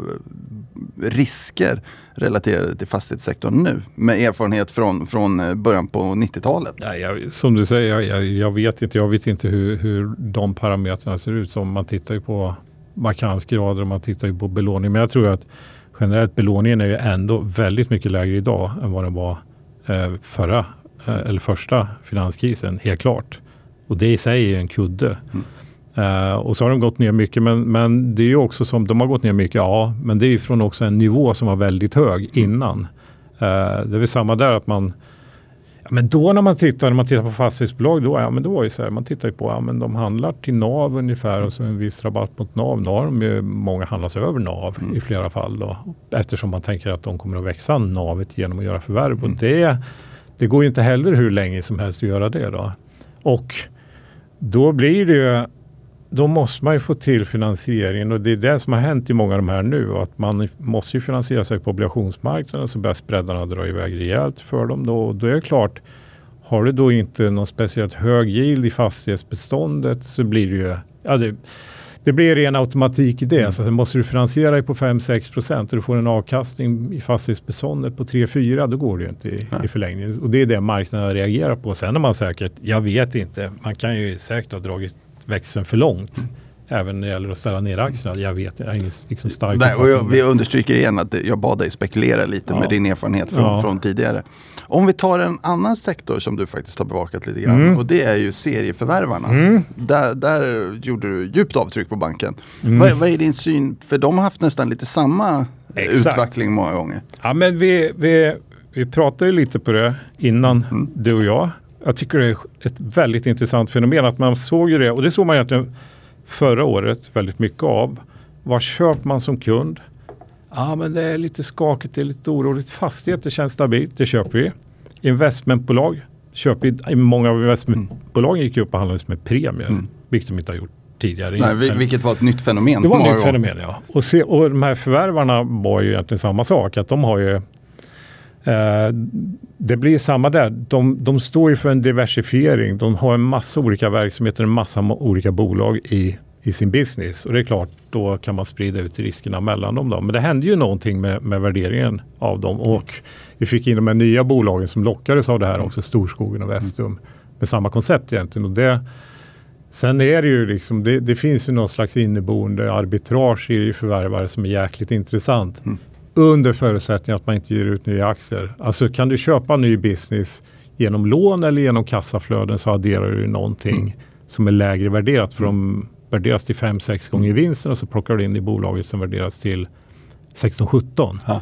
risker relaterade till fastighetssektorn nu? Med erfarenhet från, från eh, början på 90-talet. Ja, jag, som du säger, jag, jag, jag, vet inte, jag vet inte hur, hur de parametrarna ser ut. Som man tittar ju på vakansgrader och man tittar ju på belåning. Men jag tror att generellt belåningen är ju ändå väldigt mycket lägre idag än vad den var eh, förra eh, eller första finanskrisen, helt klart. Och det i sig är en kudde. Mm. Uh, och så har de gått ner mycket, men, men det är ju också som, de har gått ner mycket, ja, men det är ju från också en nivå som var väldigt hög innan. Uh, det är väl samma där att man men då när man tittar, när man tittar på fastighetsbolag, då, ja, men då var det så här, man tittar ju på, ja men de handlar till NAV ungefär och så en viss rabatt mot NAV. Nu har de ju, många handlas över NAV mm. i flera fall då, eftersom man tänker att de kommer att växa NAVet genom att göra förvärv. Mm. Och det, det går ju inte heller hur länge som helst att göra det då. Och då blir det ju då måste man ju få till finansieringen och det är det som har hänt i många av de här nu. Att man måste ju finansiera sig på obligationsmarknaden så börjar spreadarna dra iväg rejält för dem. Då, då är det klart, har du då inte någon speciellt hög yield i fastighetsbeståndet så blir det ju, ja det, det blir ren automatik i det. Mm. Så måste du finansiera dig på 5-6 procent och du får en avkastning i fastighetsbeståndet på 3-4 då går det ju inte i, i förlängningen. Och det är det marknaden reagerar på. Sen är man säkert, jag vet inte, man kan ju säkert ha dragit växeln för långt. Mm. Även när det gäller att ställa ner aktierna. Jag vet, jag har ingen liksom stark Nej, och jag, Vi understryker igen att jag bad dig spekulera lite ja. med din erfarenhet från, ja. från, tidigare. Om vi tar en annan sektor som du faktiskt har bevakat lite grann. Mm. Och det är ju serieförvärvarna. Mm. Där, där gjorde du djupt avtryck på banken. Mm. Vad, vad, är din syn? För de har haft nästan lite samma Exakt. utveckling många gånger. Ja men vi, vi, vi pratade ju lite på det innan mm. du och jag. Jag tycker det är ett väldigt intressant fenomen att man såg ju det och det såg man egentligen förra året väldigt mycket av. Vad köper man som kund? Ja, men det är lite skakigt, det är lite oroligt. Fastigheter känns stabilt, det köper vi. Investmentbolag köper vi. Många av investmentbolagen gick upp och handlades med premier, mm. vilket de inte har gjort tidigare. Nej, vi- vilket var ett nytt fenomen. Det var ett nytt fenomen ja. Och, se, och de här förvärvarna var ju egentligen samma sak. Att de har ju Eh, det blir samma där. De, de står ju för en diversifiering. De har en massa olika verksamheter, en massa olika bolag i, i sin business. Och det är klart, då kan man sprida ut riskerna mellan dem. Då. Men det hände ju någonting med, med värderingen av dem. Och vi fick in de här nya bolagen som lockades av det här också, Storskogen och Vestum. Med samma koncept egentligen. Och det, Sen är det ju liksom, det, det finns ju någon slags inneboende arbitrage i förvärvare som är jäkligt intressant. Mm. Under förutsättning att man inte ger ut nya aktier. Alltså kan du köpa ny business genom lån eller genom kassaflöden så adderar du någonting som är lägre värderat. För de värderas till 5-6 gånger vinsten och så plockar du in i bolaget som värderas till 16-17. Ja.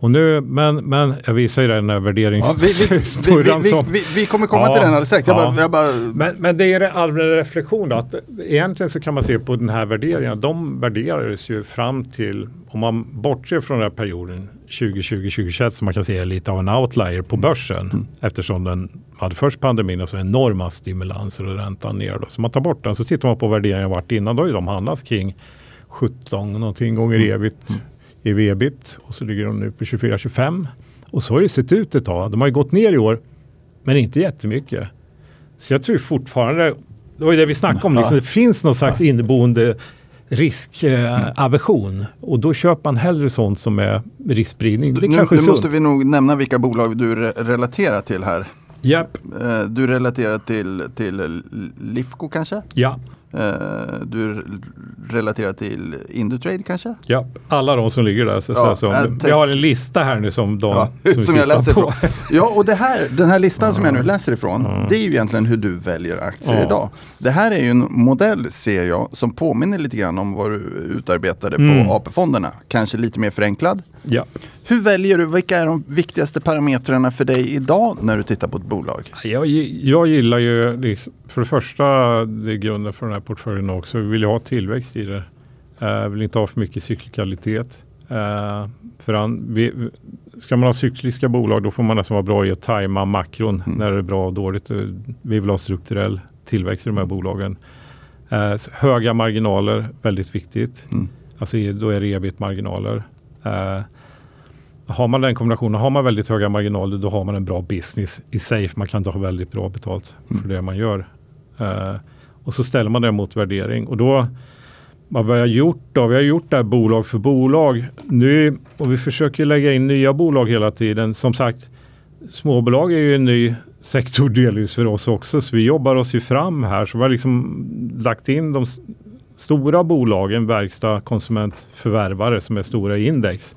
Och nu, men, men jag visar ju den här Ja, vi, vi, värderingshistorien vi, vi, kommer komma Ja, till den alldeles strax. Ja. Men, men det är en allmän reflektion då, att egentligen så kan man se på den här värderingen. De värderades ju fram till, om man bortser från den här perioden 2020-2021 som man kan se är lite av en outlier på börsen. Eftersom den hade först pandemin och så enorma stimulanser och räntan ner. Då. Så man tar bort den så tittar man på värderingen vart innan. Då har ju de handlats kring 17 någonting gånger evigt i ebit och så ligger de nu på 24-25. Och så har det sett ut ett tag. De har ju gått ner i år men inte jättemycket. Så jag tror fortfarande, det var ju det vi snackade om, liksom, det finns någon slags inneboende riskaversion. och då köper man hellre sånt som är riskspridning. Det är nu, kanske nu måste vi nog nämna vilka bolag du re- relaterar till här. Japp. Eh, Du relaterar till, till Lifco kanske? Ja, Eh, Du r- relaterar till Indutrade kanske? ja, alla de som ligger där. Så, Ja, så, som, jag tänk- har en lista här nu som de Ja, vi som jag läser på. ifrån. Ja, och det här, den här listan som jag nu läser ifrån, det är ju egentligen hur du väljer aktier Ja. idag. Det här är ju en modell, ser jag, som påminner lite grann om vad du utarbetade Mm. på AP-fonderna. Kanske lite mer förenklad. Ja. Hur väljer du, vilka är de viktigaste parametrarna för dig idag när du tittar på ett bolag? Jag, jag gillar ju, liksom, för det första, det är grunden för den här portföljen också, vi vill ha tillväxt i det. Uh, vill inte ha för mycket cyklikalitet. Uh, för an, vi, ska man ha cykliska bolag då får man nästan vara bra i att tajma makron när det är bra och dåligt. Eh, Vi vill ha strukturell tillväxt i de här bolagen. Eh, så höga marginaler, väldigt viktigt. Mm. Alltså då är det ebit-marginaler. Eh, har man den kombinationen, har man väldigt höga marginaler, då har man en bra business i sig. för Man kan inte ha väldigt bra betalt för det man gör. Uh, och så ställer man det mot värdering. Och då, vad vi har gjort då? Vi har gjort det här bolag för bolag. Nu, och vi försöker lägga in nya bolag hela tiden. Som sagt, småbolag är ju en ny sektor delvis för oss också. Så vi jobbar oss ju fram här. Så vi har liksom lagt in de stora bolagen, verkstad, konsument, förvärvare som är stora i index.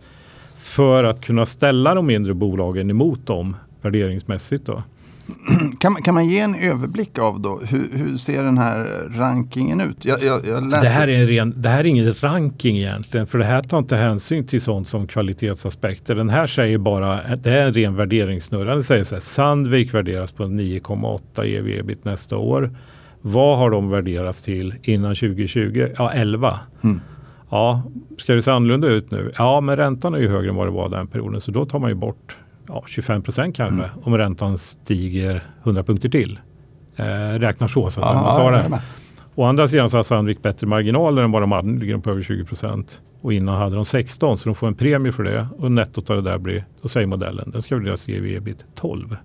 För att kunna ställa de mindre bolagen emot dem värderingsmässigt. Då. Kan, kan man ge en överblick av då, hur, hur ser den här rankingen ut? Jag, jag, jag Det här, är en ren, det här är ingen ranking egentligen, för det här tar inte hänsyn till sånt som kvalitetsaspekter. Den här säger bara, det är en ren värderingssnurra. Den säger så här, Sandvik värderas på 9,8 ev ebit nästa år. Vad har de värderats till innan 2020? Ja, 11. Mm. Ja, ska det se annorlunda ut nu? Ja, men räntan är ju högre än vad det var den perioden, så då tar man ju bort ja, 25 procent kanske om räntan stiger 100 punkter till. Eh, räknar så, så att man tar det. Å andra sidan så har Sandvik bättre marginaler än vad de hade. Nu ligger de på över 20 procent. Och innan hade de 16 så de får en premie för det. Och nettot av det där blir, då säger modellen, den ska värderas i ebit 12.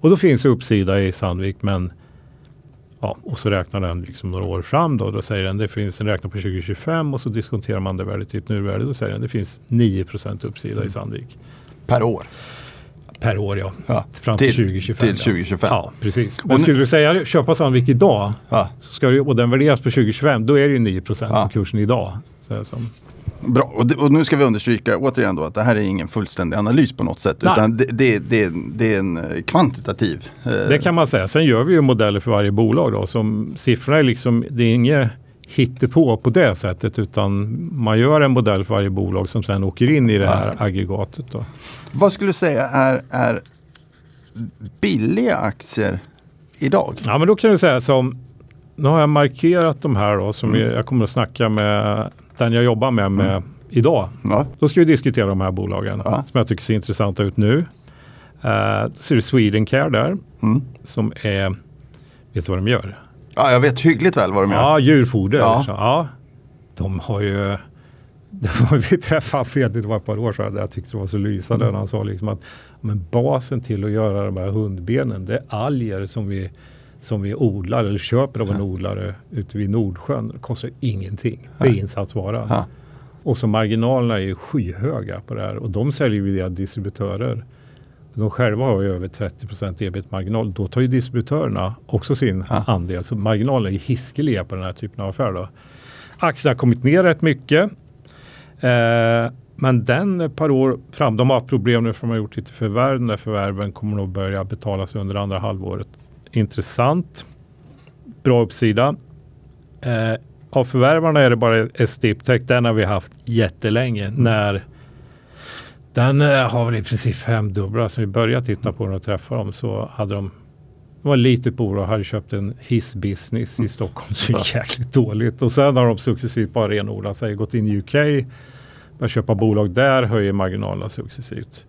Och då finns det uppsida i Sandvik men ja, och så räknar den liksom några år fram då. Då säger den det finns en räknar på 2025 och så diskonterar man det värdet till ett nuvärde. Då säger den det finns 9 procent uppsida i Sandvik. Per år. Per år ja. Ja, Fram till, till- 2025. till 2025. Ja, ja precis. Men nu- skulle du säga köpa Sandvik idag Ja, så ska det, och den värderas på 2025, då är det ju 9 Ja. på kursen idag. Så som, bra. Och, det, och nu ska vi understryka återigen då att det här är ingen fullständig analys på något sätt. Nej. Utan det, det, det, det är en eh, kvantitativ. eh, det kan man säga. Sen gör vi ju modeller för varje bolag då. Som siffrorna är liksom, det är inget hittepå på det sättet utan man gör en modell för varje bolag som sen åker in i det här aggregatet. Då. Vad skulle du säga är, är billiga aktier idag? Ja men då kan du säga som, nu har jag markerat de här då som Mm. jag kommer att snacka med den jag jobbar med, med idag. Ja. Då ska vi diskutera de här bolagen Ja. som jag tycker ser intressanta ut nu. Uh, så är det Swedencare där Mm. som är, vet du vad de gör? Ja, jag vet hyggligt väl vad de gör. Ja, djurfoder. Ja. Så, ja. De har ju det var, vi träffade Fredrik, det var ett par år sedan, jag tyckte det var så lysande. Mm. Han sa liksom att men basen till att göra de här hundbenen, det är alger som vi, som vi odlar eller köper av en odlare ute vid Nordsjön. Det kostar ingenting. Det är insatsvara. Ja. Och så marginalerna är ju skyhöga på det här och de säljer vi via distributörer. De själva har ju över 30 ebit-marginal. Då tar ju distributörerna också sin Ja. andel. Så marginalerna är ju hiskeliga på den här typen av affär. Då. Aktien har kommit ner rätt mycket. Eh, men den ett par år fram, de har haft problem nu för de har gjort lite förvärv. Den där förvärven kommer nog börja betalas under andra halvåret. Intressant. Bra uppsida. Eh, av förvärvarna är det bara Estiptech. Den har vi haft jättelänge. När den eh, har väl i princip femdubblats. När vi började titta på den och träffa dem så hade de det var ett litet bolag, hade köpt en hissbusiness i Stockholm så jäkligt dåligt. Och sen har de successivt bara renodlat sig, gått in i UK, börjat köpa bolag där, höjer marginalerna successivt.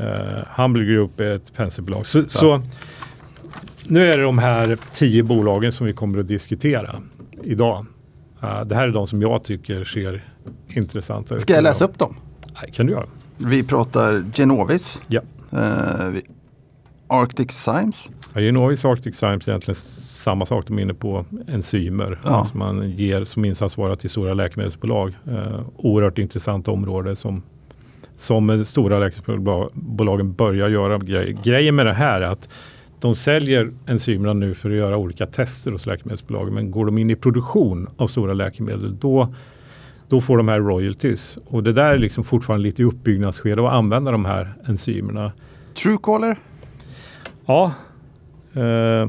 Uh, Humble Group är ett penselbolag. Så, så nu är det de här tio bolagen som vi kommer att diskutera idag. Uh, det här är de som jag tycker ser intressanta ut. Ska jag läsa upp dem? Nej, kan du göra. Vi pratar Genovis, Ja. eh, vi- Arctic Science, Ja, Genovis Arctic Science är egentligen samma sak. De är inne på enzymer Ja. som man ger som insatsvara till stora läkemedelsbolag. Eh, oerhört intressant område som, som stora läkemedelsbolagen börjar göra grejer. Grejen med det här är att de säljer enzymerna nu för att göra olika tester hos läkemedelsbolagen. Men går de in i produktion av stora läkemedel då då får de här royalties. Och det där är liksom fortfarande lite i uppbyggnadsskede att använda de här enzymerna. Truecaller, Ja. Eh,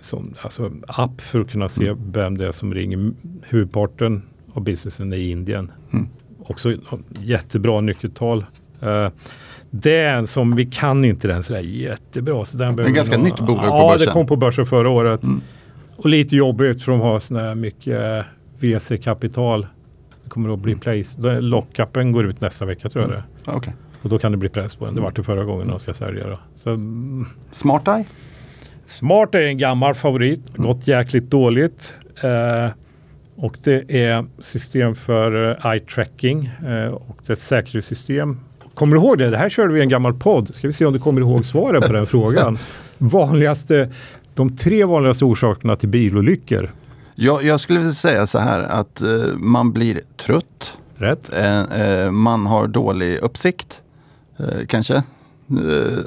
som, alltså app för att kunna se vem det är som ringer. Huvudparten av businessen är i Indien. Mm. Också jättebra nyckeltal. Eh, det är som vi kan inte den sådär jättebra. Så den behöver vi ganska nog- nytt bolag på Ja, börsen. det kom på börsen förra året. Mm. Och lite jobbigt för de har sådana här mycket VC-kapital. Det kommer att bli place. Lockupen går ut nästa vecka tror jag det är. Ja, okej. Och då kan det bli press på den. Det var det förra gången de ska sälja. Då. Så, mm, Smart Eye, Smart är en gammal favorit. Gått jäkligt dåligt. Eh, och det är system för eh, eye tracking eh, och det är ett säkerhetssystem. Kommer du ihåg det? Det här körde vi i en gammal podd. Ska vi se om du kommer ihåg svaret på den frågan. Vanligaste, de tre vanligaste orsakerna till bilolyckor. jag, jag skulle vilja säga så här att eh, man blir trött, Rätt? eh, eh, man har dålig uppsikt, eh, kanske. Eh,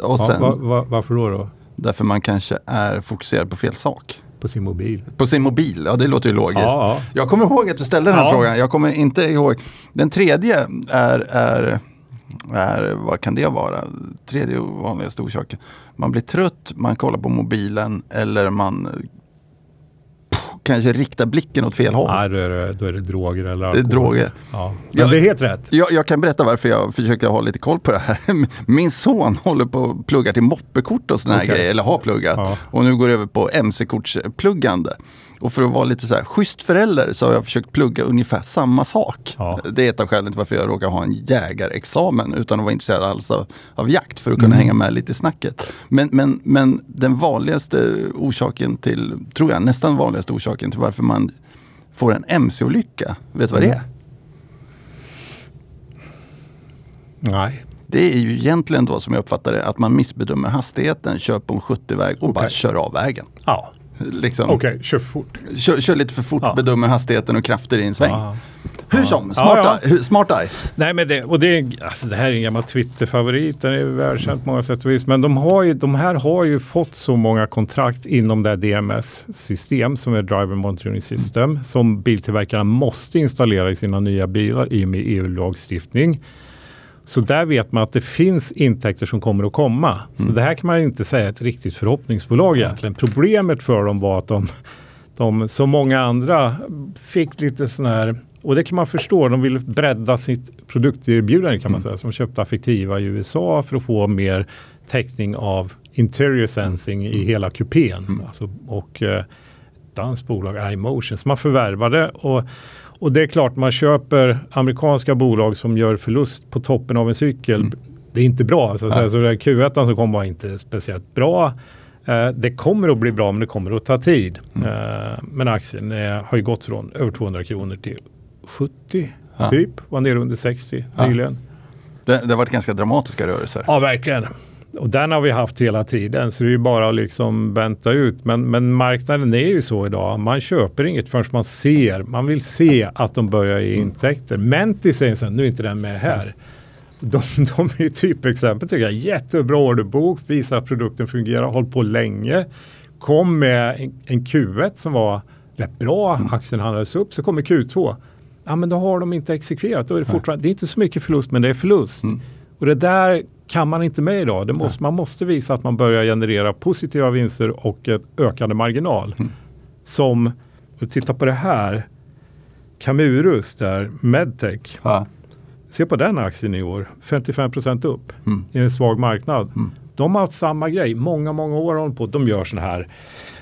och Ja, sen va, va, varför då, då? därför man kanske är fokuserad på fel sak. På sin mobil? På sin mobil, ja det låter ju logiskt. Ja, ja. Jag kommer ihåg att du ställde den här Ja. frågan. Jag kommer inte ihåg. Den tredje är, är, är, vad kan det vara? Tredje vanligaste orsaken. Man blir trött, man kollar på mobilen eller man kanske riktar blicken åt fel håll. Nej, då är det, då är det droger eller Det är alkohol. droger. Ja. Men Ja. det är helt rätt. Jag, jag kan berätta varför jag försöker ha lite koll på det här. Min son håller på att plugga till moppekort och sådana här Okej. grejer, eller har pluggat. Ja. Och nu går det över på mc-kortspluggande. Och för att vara lite så här schysst förälder så har jag försökt plugga ungefär samma sak. Ja. Det är ett av skälen till varför jag råkar ha en jägarexamen utan att vara intresserad alls av, av jakt för att kunna Mm. hänga med lite i snacket. Men, men, men den vanligaste orsaken till, tror jag, nästan vanligaste orsaken till varför man får en mc-olycka, vet du vad det Mm. är? Nej. Det är ju egentligen då som jag uppfattar det att man missbedömer hastigheten, kör på en 70-väg och bara kör av vägen. Ja, Liksom, okej, kör fort. kör, kör lite för fort, Ja. bedömer hastigheten och krafter i en sväng. Ja. Hur som, Ja, smart, ja. Eye, hur- smart eye. Nej men det, och det, alltså det här är en gammal Twitter-favorit, den är välkänd på många sätt och vis. Men de, har ju, de här har ju fått så många kontrakt inom det här DMS-system som är Driver Monitoring System som biltillverkarna måste installera i sina nya bilar i och med EU-lagstiftning. Så där vet man att det finns intäkter som kommer att komma. Så det här kan man ju inte säga är ett riktigt förhoppningsbolag egentligen. Problemet för dem var att de, de som många andra fick lite sån här och det kan man förstå. De vill bredda sitt produkterbjudande kan man säga. Som köpte Affektiva i USA för att få mer täckning av interior sensing i hela kupén. Alltså, och eh, danskt bolag iMotion som man förvärvade. Och, och det är klart man köper amerikanska bolag som gör förlust på toppen av en cykel. Det är inte bra. Så, att säga. så det här Q1 som kom var inte speciellt bra. Eh, det kommer att bli bra men det kommer att ta tid. Mm. Eh, men aktien eh, har ju gått från över 200 kronor till 70 ja. typ. Var nere under 60 ja. nyligen. Det, det har varit ganska dramatiska rörelser. Ja, verkligen. Och den har vi haft hela tiden, så det är ju bara att liksom vänta ut. Men, men marknaden är ju så idag. Man köper inget förrän man ser. Man vill se att de börjar ge mm. intäkter. Mentis är en nu är inte den med här. De, de är typexempel tycker jag. Jättebra orderbok, visar att produkten fungerar, hållit på länge. Kom med en, en Q1 som var rätt bra, mm. aktien handlades upp, så kommer Q2. Ja men då har de inte exekverat, då är det fortfarande, det är inte så mycket förlust men det är förlust. Mm. Och det där kan man inte med idag. Det måste, man måste visa att man börjar generera positiva vinster och ett ökande marginal. Mm. Som, och titta på det här, Camurus där, Medtech. Ja. Se på den aktien i år, 55% upp mm. i en svag marknad. Mm. De har haft samma grej, många, många år har på. De gör sådana här,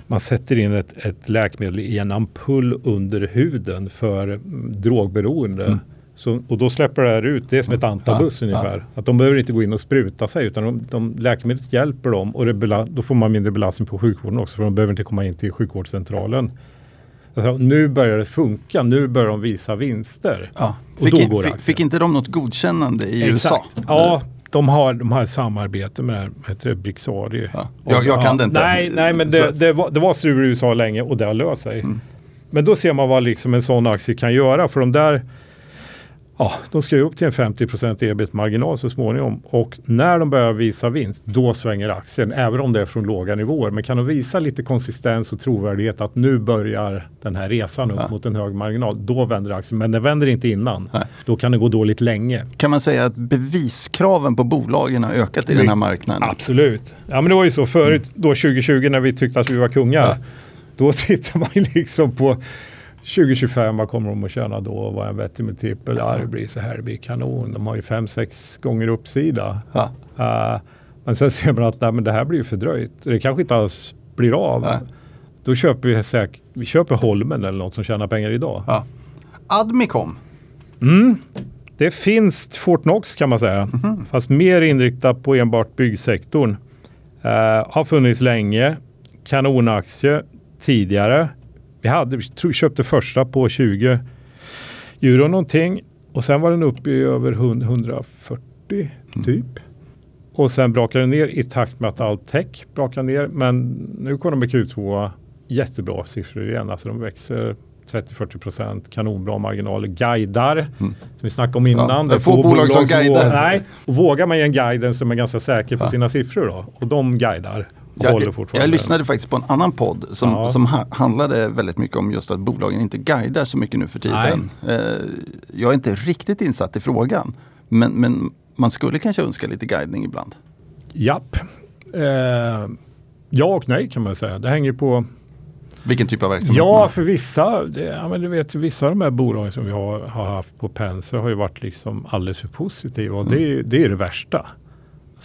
man sätter in ett, ett, läkemedel i en ampull under huden för mm, drogberoende. Så, och då släpper det här ut, det är som ett antabus ja, ungefär. Ja. Att de behöver inte gå in och spruta sig utan de, de, läkemedlet hjälper dem och det, då får man mindre belastning på sjukvården också för de behöver inte komma in till sjukvårdscentralen. Alltså, nu börjar det funka, nu börjar de visa vinster. Ja. Fick, och då går fick, fick, inte de något godkännande i Exakt. USA? Ja, de har, de har samarbete med heter det Brixadi. Ja. Jag, jag kan det inte. Nej, nej men det, det, var, det var strul i USA länge och det har löst sig. Mm. Men då ser man vad liksom en sån aktie kan göra för de där Ja, de ska ju upp till en 50% ebit-marginal så småningom och när de börjar visa vinst, då svänger aktien, även om det är från låga nivåer. Men kan de visa lite konsistens och trovärdighet att nu börjar den här resan upp ja. mot en hög marginal, då vänder aktien. Men den vänder inte innan. Nej. Då kan det gå dåligt länge. Kan man säga att beviskraven på bolagen har ökat i den här marknaden? Absolut. Ja, men det var ju så förut, då 2020 när vi tyckte att vi var kungar. Ja. Då tittar man ju liksom på 2025, vad kommer de att tjäna då? Vad är en vettig multipel? Ja, det blir så här, det blir kanon. De har ju fem sex gånger uppsida. Ja. Uh, men sen ser man att nej, men det här blir fördröjt. Det kanske inte alls blir av. Nej. Då köper vi säkert, vi köper Holmen eller något som tjänar pengar idag. Ja. Admicom? Mm. Det finns Fortnox kan man säga. Mm -hmm. Fast mer inriktat på enbart byggsektorn. Uh, har funnits länge. Kanonaktie tidigare. Vi hade, vi köpte första på 20 euro någonting och sen var den uppe i över 140 mm. typ. Och sen brakade den ner i takt med att all tech brakade ner. Men nu kommer de med Q2 jättebra siffror igen. Alltså de växer 30-40 procent, kanonbra marginaler, guidar, mm. som vi snackade om innan. Ja, det är få bolag, bolag som guidar. Nej, och vågar man ge en guiden som är ganska säker på ja. sina siffror då, och de guidar. Jag, jag, lyssnade faktiskt på en annan podd som, ja. som ha, handlade väldigt mycket om just att bolagen inte guidar så mycket nu för tiden. Eh, jag är inte riktigt insatt i frågan. Men, men man skulle kanske önska lite guidning ibland. Japp. Eh, ja och nej kan man säga. Det hänger på vilken typ av verksamhet? Ja, för vissa, det, ja, men du vet, vissa av de här bolagen som vi har, har haft på Penser har ju varit liksom alldeles för positiva och mm. det, det är det värsta.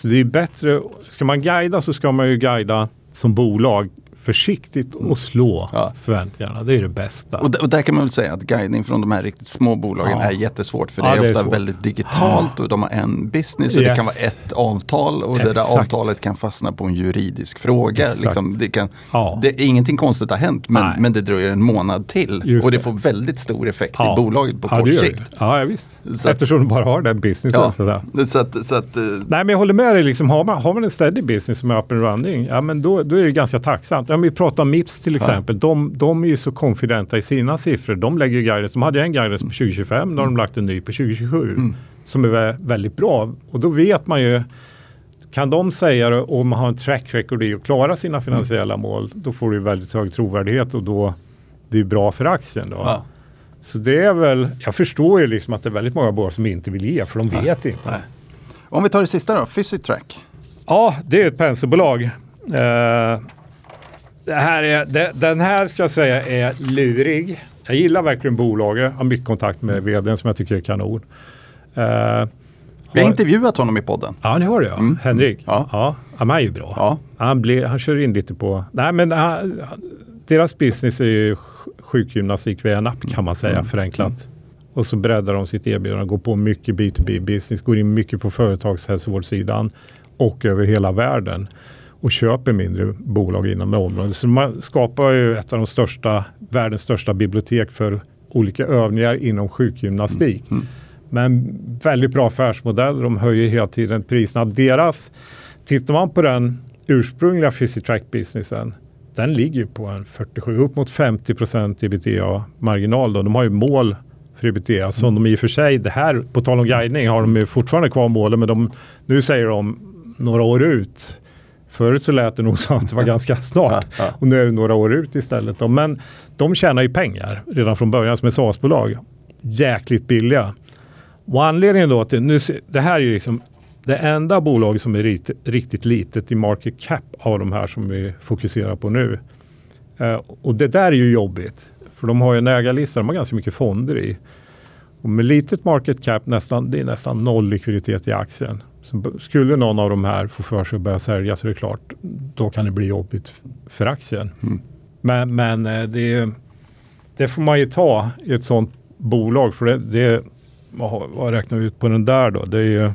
Så det är bättre, ska man guida så ska man ju guida som bolag försiktigt och slå ja. förväntningarna. Det är det bästa. Och, och, där kan man väl säga att guidning från de här riktigt små bolagen ja. är jättesvårt. För det är det ofta är väldigt digitalt och de har en business och yes. det kan vara ett avtal och Exakt. det där avtalet kan fastna på en juridisk fråga. Liksom, det, kan, det, ingenting konstigt har hänt men, men det dröjer en månad till Just och det, det, får väldigt stor effekt i bolaget på kort sikt. Ja, visst. Så Eftersom de bara har den businessen. Så, så, att, så att, uh, Nej men jag håller med dig, liksom, har, man, har man en steady business som är up and running, ja men då, då är det ganska tacksamt om vi pratar Mips till exempel, ja. de, de är ju så konfidenta i sina siffror. De lägger ju guidance, de hade en guidance på 2025, mm. då har de lagt en ny på 2027 mm. som är väldigt bra. Och då vet man ju, kan de säga det och man har en track record i att klara sina finansiella mm. mål, då får du väldigt hög trovärdighet och då det är bra för aktien. Då. Ja. Så det är väl, jag förstår ju liksom att det är väldigt många bolag som inte vill ge, för de vet Nej. inte. Nej. Om vi tar det sista då, Physitrack. Ja, det är ett penselbolag. Eh, det här är, det, den här ska jag säga är lurig. Jag gillar verkligen bolaget, har mycket kontakt med vdn som jag tycker är kanon. Uh, vi har intervjuat honom i podden. Ja, det har du ja. Mm. Henrik. Ja. Ja, han är ju bra. Ja. Han, blir, han kör in lite på... Nej, men han, deras business är ju sjukgymnastik via en app kan man säga, mm. förenklat. Mm. Och så breddar de sitt erbjudande, går på mycket B2B business, går in mycket på företagshälsovårdssidan och över hela världen. Och köper mindre bolag inom området. Så man skapar ju ett av de största, världens största bibliotek för olika övningar inom sjukgymnastik. Mm. Mm. Men väldigt bra affärsmodell. De höjer hela tiden priserna. Deras, tittar man på den ursprungliga Physitrack-businessen, den ligger på en 47, upp mot 50 procent ebitda-marginal. De har ju mål för ebitda som mm. de i och för sig, det här, på tal om guidning, har de ju fortfarande kvar målen, men de, nu säger de några år ut. Förut så lät det nog som att det var ganska snart och nu är det några år ut istället. Då. Men de tjänar ju pengar redan från början som ett SAS-bolag. Jäkligt billiga. Och anledningen då till, nu, det här är ju liksom det enda bolaget som är riktigt, riktigt litet i market cap av de här som vi fokuserar på nu. Uh, och det där är ju jobbigt. För de har ju en ägarlista, de har ganska mycket fonder i. Och med litet market cap, nästan, det är nästan noll likviditet i aktien. Så skulle någon av de här få för sig att börja sälja så är det klart, då kan det bli jobbigt för aktien. Mm. Men, men eh, det, det, får man ju ta i ett sådant bolag. För det, det vad, vad räknar vi ut på den där då? Det är ju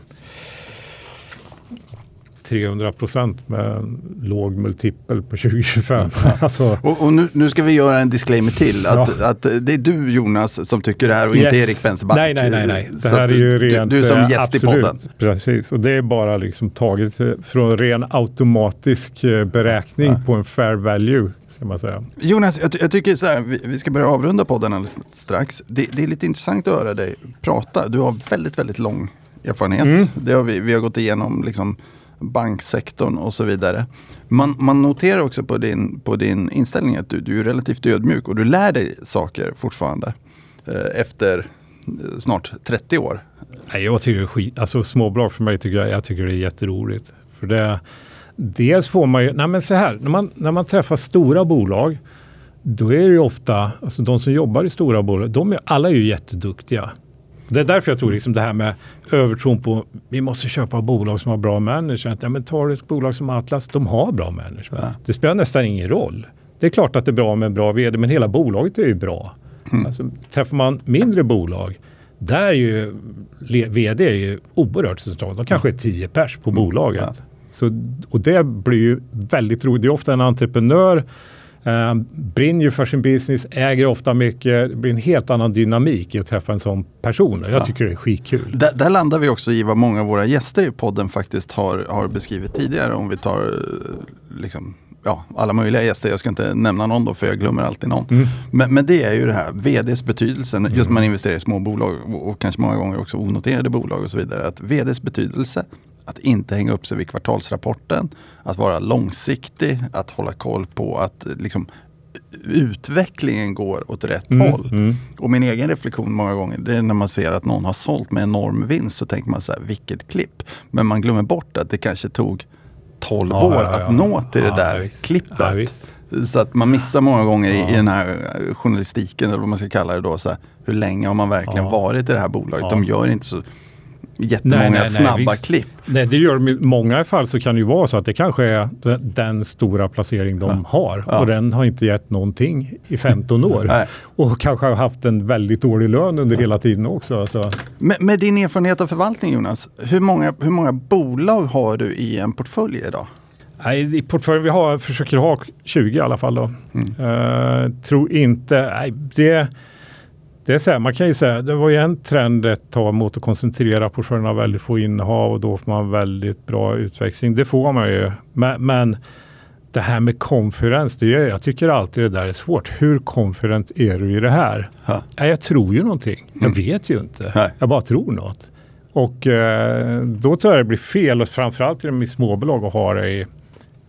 300 procent med en låg multipel på 2025. Ja. alltså. Och, och nu, nu, ska vi göra en disclaimer till. Att, ja. att det är du Jonas som tycker det här och yes. inte Erik Penserback. Nej, nej, nej. nej. Det här är ju rent, du, du som gäst absolut, i podden. Precis, och det är bara liksom taget från ren automatisk eh, beräkning ja. på en fair value. Ska man säga. Jonas, jag, jag tycker så här, vi, vi, ska börja avrunda podden alldeles strax. Det, det, är lite intressant att höra dig prata. Du har väldigt, väldigt lång erfarenhet. Mm. Det har vi, vi har gått igenom liksom banksektorn och så vidare. Man, man noterar också på din, på din inställning att du, du är relativt ödmjuk och du lär dig saker fortfarande eh, efter eh, snart 30 år. Nej, jag tycker det är skit, alltså småbolag för mig tycker jag, jag tycker det är jätteroligt. För det, dels får man ju, nej men så här, när man, när man träffar stora bolag, då är det ju ofta, alltså de som jobbar i stora bolag, de är, alla är ju jätteduktiga. Det är därför jag tror liksom det här med övertron på vi måste köpa bolag som har bra management. Ja, men tar du ett bolag som Atlas, de har bra management. Ja. Det spelar nästan ingen roll. Det är klart att det är bra med en bra vd, men hela bolaget är ju bra. Mm. Alltså, träffar man mindre bolag, där är ju vd är ju oerhört centralt. De kanske är tio pers på mm. bolaget. Ja. Så, och det blir ju väldigt roligt. Det är ofta en entreprenör Uh, brinner ju för sin business, äger ofta mycket. Det blir en helt annan dynamik i att träffa en sån person. Jag ja. tycker det är skitkul. Där, där, landar vi också i vad många av våra gäster i podden faktiskt har, har beskrivit tidigare. Om vi tar eh, liksom, ja, alla möjliga gäster. Jag ska inte nämna någon då för jag glömmer alltid någon. Mm. Men, men, det är ju det här VDs betydelse. Mm. Just när man investerar i små bolag och, och kanske många gånger också onoterade bolag och så vidare. Att VDs betydelse att inte hänga upp sig vid kvartalsrapporten, att vara långsiktig, att hålla koll på att liksom, utvecklingen går åt rätt mm, håll. Mm. Och min egen reflektion många gånger, det är när man ser att någon har sålt med enorm vinst så tänker man så här, vilket klipp. Men man glömmer bort att det kanske tog 12 ja, år ja, ja. att nå till det där klippet. Så att man missar många gånger i, i, den här journalistiken, eller vad man ska kalla det då, så här, hur länge har man verkligen varit i det här bolaget? De gör inte så jättemånga nej, nej, snabba nej, klipp. Nej, det gör de i många fall så kan det ju vara så att det kanske är den stora placering de ja. har ja. och den har inte gett någonting i 15 år och kanske har haft en väldigt dålig lön under ja. hela tiden också. Så. Med, med, din erfarenhet av förvaltning Jonas, hur många, hur många bolag har du i en portfölj idag? Nej, i portföljen vi har, försöker ha 20 i alla fall. Då. Mm. Uh, tror inte, nej, det det är så här, man kan ju säga, det var ju en trend ett tag mot att koncentrera portföljerna väldigt få innehav och då får man väldigt bra utväxling. Det får man ju. Men, men det här med konferens, det är, jag tycker alltid det där är svårt. Hur konferent är du i det här? Ja. jag tror ju någonting. Jag mm. vet ju inte. Nej. Jag bara tror något. Och eh, då tror jag det blir fel, och framförallt i de småbolag att ha det i,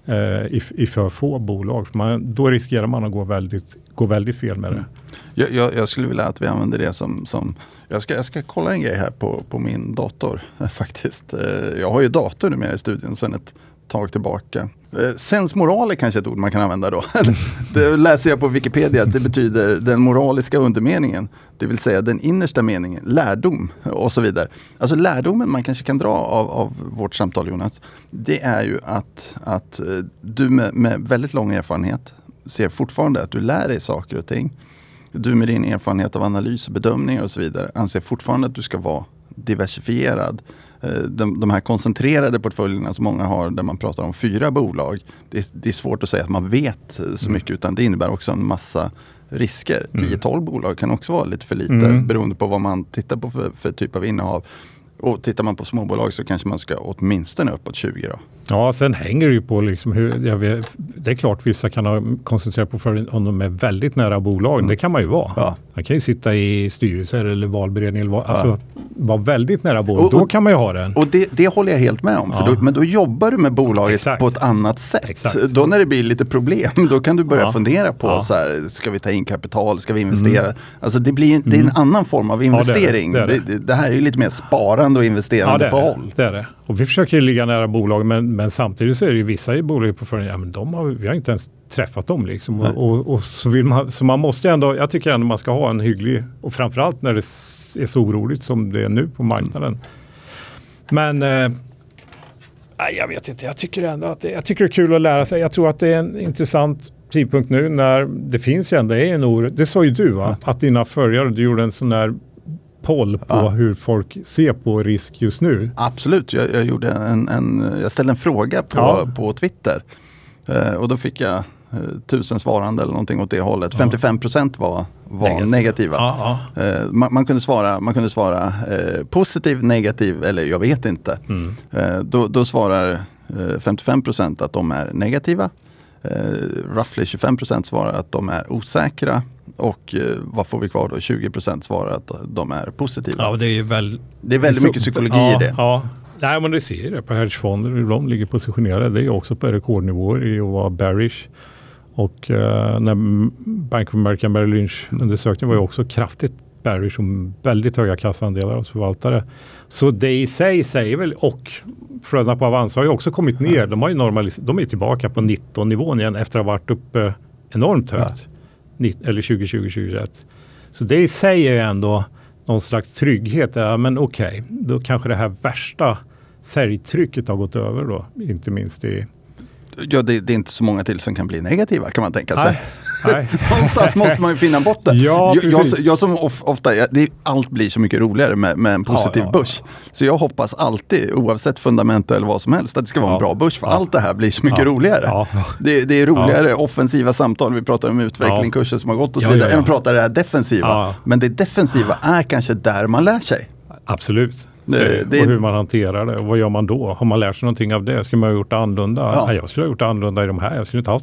Eh, i, i, för få bolag. Man, då riskerar man att gå väldigt, gå väldigt fel med det. Mm. Jag, jag, jag, skulle vilja att vi använder det som, som jag, ska, jag ska kolla en grej här på, på min dator faktiskt. Eh, jag har ju dator numera i studion sedan ett tag tillbaka. Eh, sensmoral är kanske ett ord man kan använda då. det läser jag på Wikipedia det betyder den moraliska undermeningen. Det vill säga den innersta meningen, lärdom och så vidare. Alltså lärdomen man kanske kan dra av, av vårt samtal Jonas. Det är ju att, att eh, du med, med väldigt lång erfarenhet ser fortfarande att du lär dig saker och ting du med din erfarenhet av analys och bedömningar och så vidare anser fortfarande att du ska vara diversifierad eh, de, de här koncentrerade portföljerna som många har där man pratar om fyra bolag. Det, det är svårt att säga att man vet så mycket utan det innebär också en massa risker. 10-12 bolag kan också vara lite för lite Mm. beroende på vad man tittar på för, för typ av innehav. Och tittar man på småbolag så kanske man ska åtminstone uppåt 20 då. Ja, sen hänger det ju på liksom hur, vet, det är klart vissa kan ha koncentrerat på för om de är väldigt nära bolagen. Det kan man ju vara. Mm. Ja. Man kan ju sitta i styrelser eller valberedning eller vad, alltså vara väldigt nära Och- bolaget. och- Då kan man ju ha den. Och det, det håller jag helt med om. För Ja. då, men då jobbar du med bolaget Exakt. på ett annat sätt. Exakt. Då när det blir lite problem, då kan du börja Ja. fundera på Ja. så här, ska vi ta in kapital, ska vi investera? Alltså det, blir, det är en annan form av investering. Det det. det, här är ju lite mer sparande och investerande på håll. det är det. Och vi försöker ju ligga nära bolagen men, men samtidigt så är det ju vissa i på förhand, ja men de har, vi har inte ens träffat dem liksom. Och, och, och så, vill man, så man måste ändå, jag tycker ändå man ska ha en hygglig, och framförallt när det är så oroligt som det är nu på marknaden. Men eh, nej, jag vet inte, jag tycker ändå att det, jag tycker det är kul att lära sig. Jag tror att det är en intressant tidpunkt nu när det finns ju ändå en oro. Det sa ju du va? Att dina följare, du gjorde en sån där poll på Ja. hur folk ser på risk just nu. Absolut, jag, jag, gjorde en, en, jag ställde en fråga på, Ja. på Twitter. Eh, och då fick jag eh, tusen svarande eller någonting åt det hållet. 55% var, var Negativa. negativa. Ja, Eh, man, man kunde svara, man kunde svara eh, positiv, negativ eller jag vet inte. Mm. Eh, då, då svarar eh, 55% att de är negativa. Eh, roughly 25% svarar att de är osäkra. Och eh, vad får vi kvar då? 20% svarar att de är positiva. Ja, det är väl... Det är väldigt så- mycket psykologi ja, i det. Ja, Nej, men det ser ju det på hedgefonder. hur De ligger positionerade. Det är också på rekordnivåer i att vara bearish. Och eh, när Bank of America Merrill Lynch undersökningen var ju också kraftigt bearish och väldigt höga kassaandelar hos förvaltare. Så det i sig säger väl, och flödena på Avanza har ju också kommit ner. De, har ju normalis- de är tillbaka på 19 nivån igen efter att ha varit uppe enormt högt. Nitt- eller 2020, 2021. Så det i sig är ju ändå någon slags trygghet. Ja, men okej, då kanske det här värsta säljtrycket har gått över då. Inte minst i... Ja, det, det är inte så många till som kan bli negativa kan man tänka sig. Nej. Någonstans måste man ju finna botten. Ja, jag, jag, som of, ofta, jag, det, allt blir så mycket roligare med, med en positiv Ja, ja, börs. Så jag hoppas alltid, oavsett fundament eller vad som helst, att det ska vara en bra börs. För allt det här blir så mycket roligare. Det, det är roligare offensiva samtal, vi pratar om utveckling, kurser som har gått och så vidare, än att prata det här defensiva. Men det defensiva är kanske där man lär sig. Absolut. Det- Det, det- och hur man hanterar det. Och vad gör man då? Har man lärt sig någonting av det? Ska man ha gjort det annorlunda? Ja. Nej, jag skulle ha gjort det annorlunda i de här. Jag skulle inte ha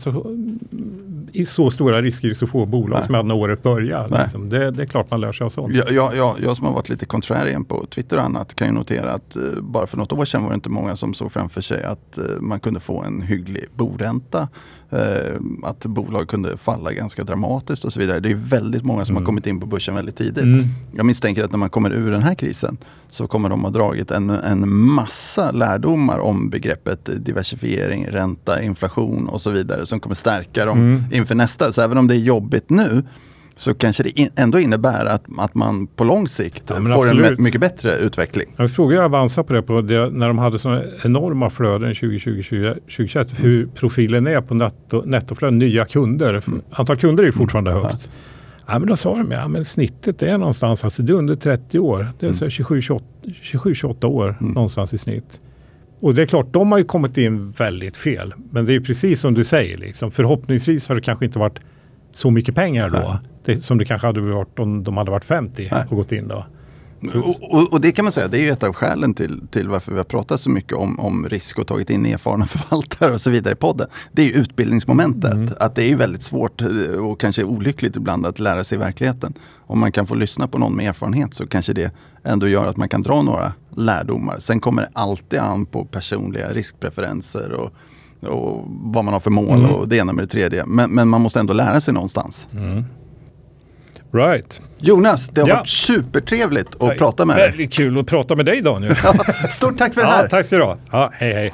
i så stora risker i så få bolag Nej. som jag hade när året började. Liksom. Det, det är klart man lär sig av sånt. Jag, jag, jag, jag som har varit lite contrarian på Twitter och annat kan ju notera att eh, bara för något år sedan var det inte många som såg framför sig att eh, man kunde få en hygglig boränta. Eh, att bolag kunde falla ganska dramatiskt och så vidare. Det är väldigt många som har kommit in på börsen väldigt tidigt. Mm. Jag misstänker att när man kommer ur den här krisen så kommer de ha dragit en, en massa lärdomar om begreppet diversifiering, ränta, inflation och så vidare som kommer stärka dem Mm. inför nästa. Så även om det är jobbigt nu så kanske det in, ändå innebär att, att man på lång sikt Ja, får en absolut. me- mycket bättre utveckling. Jag frågade Avanza på det, på det när de hade sådana enorma flöden 2020, 2021, hur profilen är på netto, nettoflöden, nya kunder. Antal kunder är ju fortfarande högt. Ja, men då sa de, ja men snittet är någonstans, alltså det är under 30 år. Det är här 27-28 år någonstans i snitt. Och det är klart, de har ju kommit in väldigt fel. Men det är precis som du säger, liksom. förhoppningsvis har det kanske inte varit så mycket pengar då. Det, som det kanske hade varit om de hade varit 50 Nej. och gått in då. Och, och, och det kan man säga, det är ju ett av skälen till, till varför vi har pratat så mycket om, om risk och tagit in erfarna förvaltare och så vidare i podden. Det är ju utbildningsmomentet. Att det är ju väldigt svårt eh, och kanske olyckligt ibland att lära sig verkligheten. Om man kan få lyssna på någon med erfarenhet så kanske det ändå gör att man kan dra några lärdomar. Sen kommer det alltid an på personliga riskpreferenser och, och vad man har för mål Mm. och det ena med det tredje. Men, men man måste ändå lära sig någonstans. Right. Jonas, det har Ja. varit supertrevligt att prata med dig. Väldigt kul att prata med dig Daniel. Stort tack för det ja, här! tack ska du ha. Ja, hej hej.